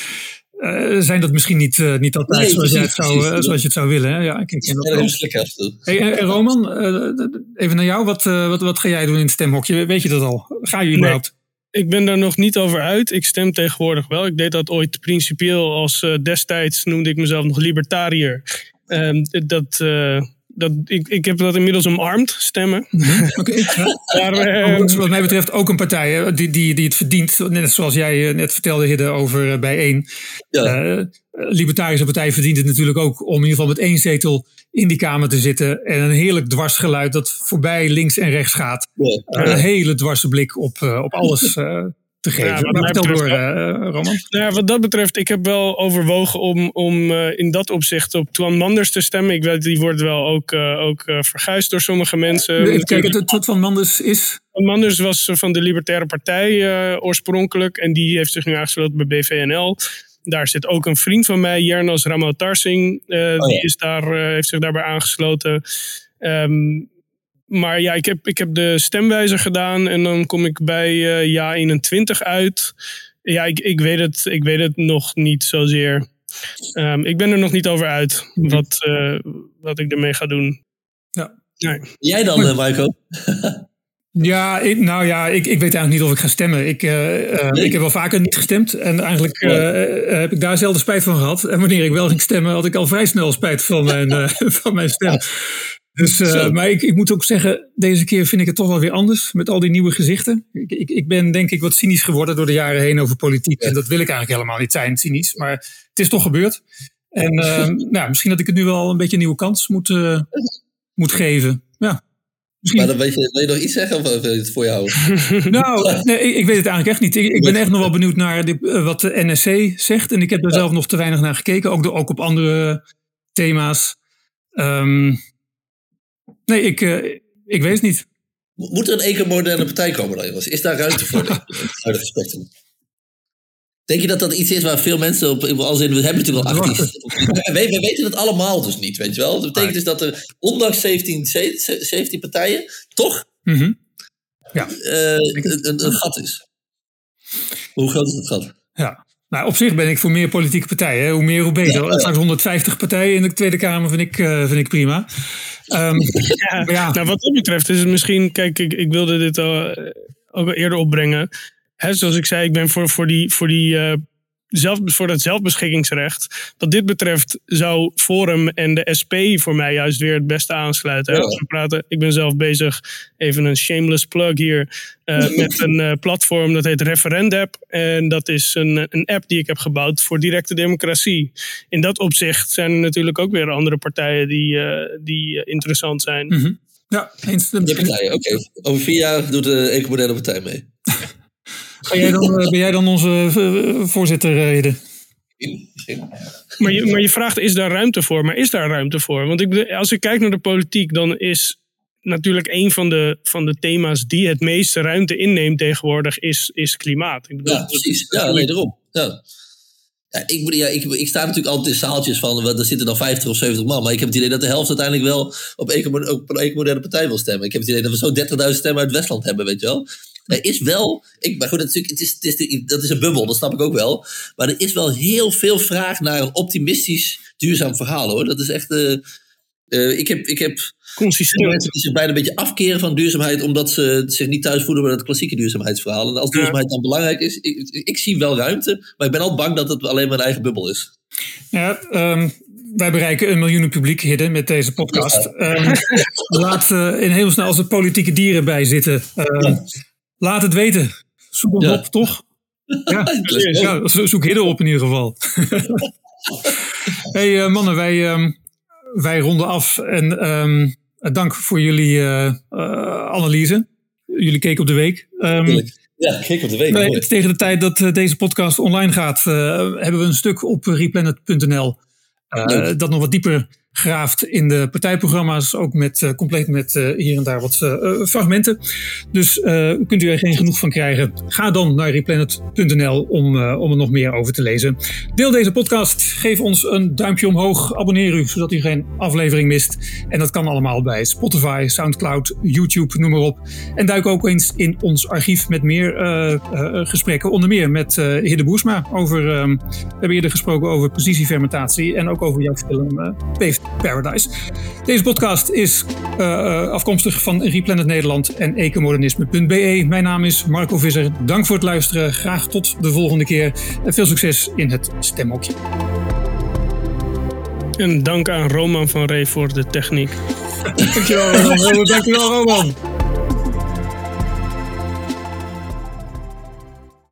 uh, zijn dat misschien niet, uh, niet altijd nee, zoals, precies, het zou, uh, zoals je het zou willen. Hè? Ja, ik ken dat wel. Hey, en Roman, even naar jou. Wat, wat, wat ga jij doen in het stemhokje? Weet je dat al? Ga je überhaupt? Nee, ik ben daar nog niet over uit. Ik stem tegenwoordig wel. Ik deed dat ooit principieel als destijds noemde ik mezelf nog libertariër. Um, dat, uh, dat, ik, ik heb dat inmiddels omarmd, stemmen. Okay, ja. maar, uh, wat mij betreft ook een partij hè, die, die, die het verdient. Net zoals jij net vertelde, Hidde, over uh, bijeen. Ja. Uh, Libertarische Partij verdient het natuurlijk ook om in ieder geval met één zetel in die Kamer te zitten. En een heerlijk dwarsgeluid dat voorbij links en rechts gaat. Ja. Een hele dwarse blik op, op alles te geven. Ja, maar vertel door, uh, Roman. Nou, wat dat betreft, ik heb wel overwogen om, om uh, in dat opzicht op Twan Manders te stemmen. Ik weet, die wordt wel ook, uh, ook verguisd door sommige mensen. Nee, kijk, het, het Twan Manders is... Twan Manders was van de Libertaire Partij oorspronkelijk. En die heeft zich nu aangesloten bij BVNL. Daar zit ook een vriend van mij, Jernas Ramotarsing. Oh, ja. Die is daar, heeft zich daarbij aangesloten. Um, maar ja, ik heb, ik heb de stemwijzer gedaan en dan kom ik bij uh, ja 21 uit. Ja, ik, ik, weet het, ik weet het nog niet zozeer. Um, ik ben er nog niet over uit wat, uh, wat ik ermee ga doen. Ja. Nee. Jij dan, uh, Marco? Ja, ik, nou ja, ik, ik weet eigenlijk niet of ik ga stemmen. Ik, nee. ik heb wel vaker niet gestemd. En eigenlijk uh, heb ik daar zelden spijt van gehad. En wanneer ik wel ging stemmen, had ik al vrij snel spijt van mijn, van mijn stem. Dus, uh, maar ik, ik moet ook zeggen, deze keer vind ik het toch wel weer anders met al die nieuwe gezichten. Ik, ik, ik ben denk ik wat cynisch geworden door de jaren heen over politiek. Ja. En dat wil ik eigenlijk helemaal niet zijn, cynisch. Maar het is toch gebeurd. En uh, nou, misschien dat ik het nu wel een beetje een nieuwe kans moet, uh, moet geven. Ja. Misschien... Maar dan weet je, wil je nog iets zeggen of wil je het voor jou nou, nee, ik, ik, weet het eigenlijk echt niet. Ik, ik ben echt nog wel benieuwd naar wat de NSC zegt. En ik heb er ja. zelf nog te weinig naar gekeken. Ook, de, ook op andere thema's. Um, Nee, ik, uh, ik weet het niet. Moet er een ecomoderne partij komen dan, jongens? Is daar ruimte voor, spectrum? Denk je dat dat iets is waar veel mensen op, als in, we hebben natuurlijk al 18. we, we weten het allemaal dus niet, weet je wel. Dat betekent dus dat er, ondanks 17, 17 partijen, toch mm -hmm. ja. uh, een, een, een gat is. Hoe groot is het gat? Ja, nou, op zich ben ik voor meer politieke partijen. Hoe meer, hoe beter. Ja, ja. Straks 150 partijen in de Tweede Kamer vind ik, uh, vind ik prima. Um, ja, ja. Nou, wat dat betreft is het misschien... Kijk, ik, ik wilde dit al, ook al eerder opbrengen. Hè, zoals ik zei, ik ben voor, voor die, voor die uh, zelf, voor het zelfbeschikkingsrecht. Wat dit betreft zou Forum en de SP voor mij juist weer het beste aansluiten. Ja. Als we praten, ik ben zelf bezig, even een shameless plug hier, eh, met een eh, platform dat heet Referendap. En dat is een, een app die ik heb gebouwd voor directe democratie. In dat opzicht zijn er natuurlijk ook weer andere partijen die, eh, die interessant zijn. Mhm. Ja, eens. De partijen, oké. Over vier jaar doet de Ecomoderne Partij mee. Ga jij dan, eh, ben jij dan onze eh, voorzitter, eh, Hidde? Maar je, maar je vraagt, is daar ruimte voor? Maar is daar ruimte voor? Want ik, als ik kijk naar de politiek, dan is natuurlijk een van de, van de thema's die het meeste ruimte inneemt tegenwoordig, is, is klimaat. Ik bedoel, Ja, precies. Ja, nee, daarom. Ja. Ja, ik, bedoel, ja, ik, ik sta natuurlijk altijd in zaaltjes van, er zitten dan 50 of 70 man. Maar ik heb het idee dat de helft uiteindelijk wel op, ecomo, op een ecomoderne partij wil stemmen. Ik heb het idee dat we zo 30.000 stemmen uit Westland hebben, weet je wel. Er is wel, ik, maar goed, dat is, natuurlijk- het is, het is, dat is een bubbel, dat snap ik ook wel. Maar er is wel heel veel vraag naar een optimistisch, duurzaam verhaal hoor. Dat is echt, eh, eh, ik heb, ik heb consistent. mensen die zich bijna een beetje afkeren van duurzaamheid, omdat ze zich niet thuis voelen bij het klassieke duurzaamheidsverhaal. En als duurzaamheid dan belangrijk is, ik, ik zie wel ruimte, maar ik ben al bang dat het alleen mijn eigen bubbel is. Ja, ehm, wij bereiken een miljoen publiek, Hidde, met deze podcast. Ehm, laat uh, in heel snel als er politieke dieren bij zitten. Ehm, laat het weten. Zoek ons Ja. op, toch? Ja, ja, zo- zoek Hidde op in ieder geval. hey eh, mannen, wij, ehm, wij ronden af. En ehm, dank voor jullie eh, eh, analyse. Jullie keken op de week. Ehm. Ja, kijk op de week. Nee, tegen de tijd dat eh, deze podcast online gaat, eh, hebben we een stuk op replanet.nl. eh, dat nog wat dieper graaft in de partijprogramma's. Ook met, eh, compleet met eh, hier en daar wat eh, fragmenten. Dus kunt u er geen genoeg van krijgen. Ga dan naar replanet.nl om, om er nog meer over te lezen. Deel deze podcast. Geef ons een duimpje omhoog. Abonneer u, zodat u geen aflevering mist. En dat kan allemaal bij Spotify, Soundcloud, YouTube, noem maar op. En duik ook eens in ons archief met meer gesprekken. Onder meer met eh Hidde Boersma. Over, ehm, we hebben eerder gesproken over precisiefermentatie. En ook over jouw film Paved Paradise. Deze podcast is eh, eh, afkomstig van Replanet Nederland en ecomodernisme.be. Mijn naam is Marco Visser. Dank voor het luisteren. Graag tot de volgende keer. En veel succes in het stemhokje. En dank aan Roman van Ree voor de techniek. Dankjewel, Roman. Dankjewel, Roman.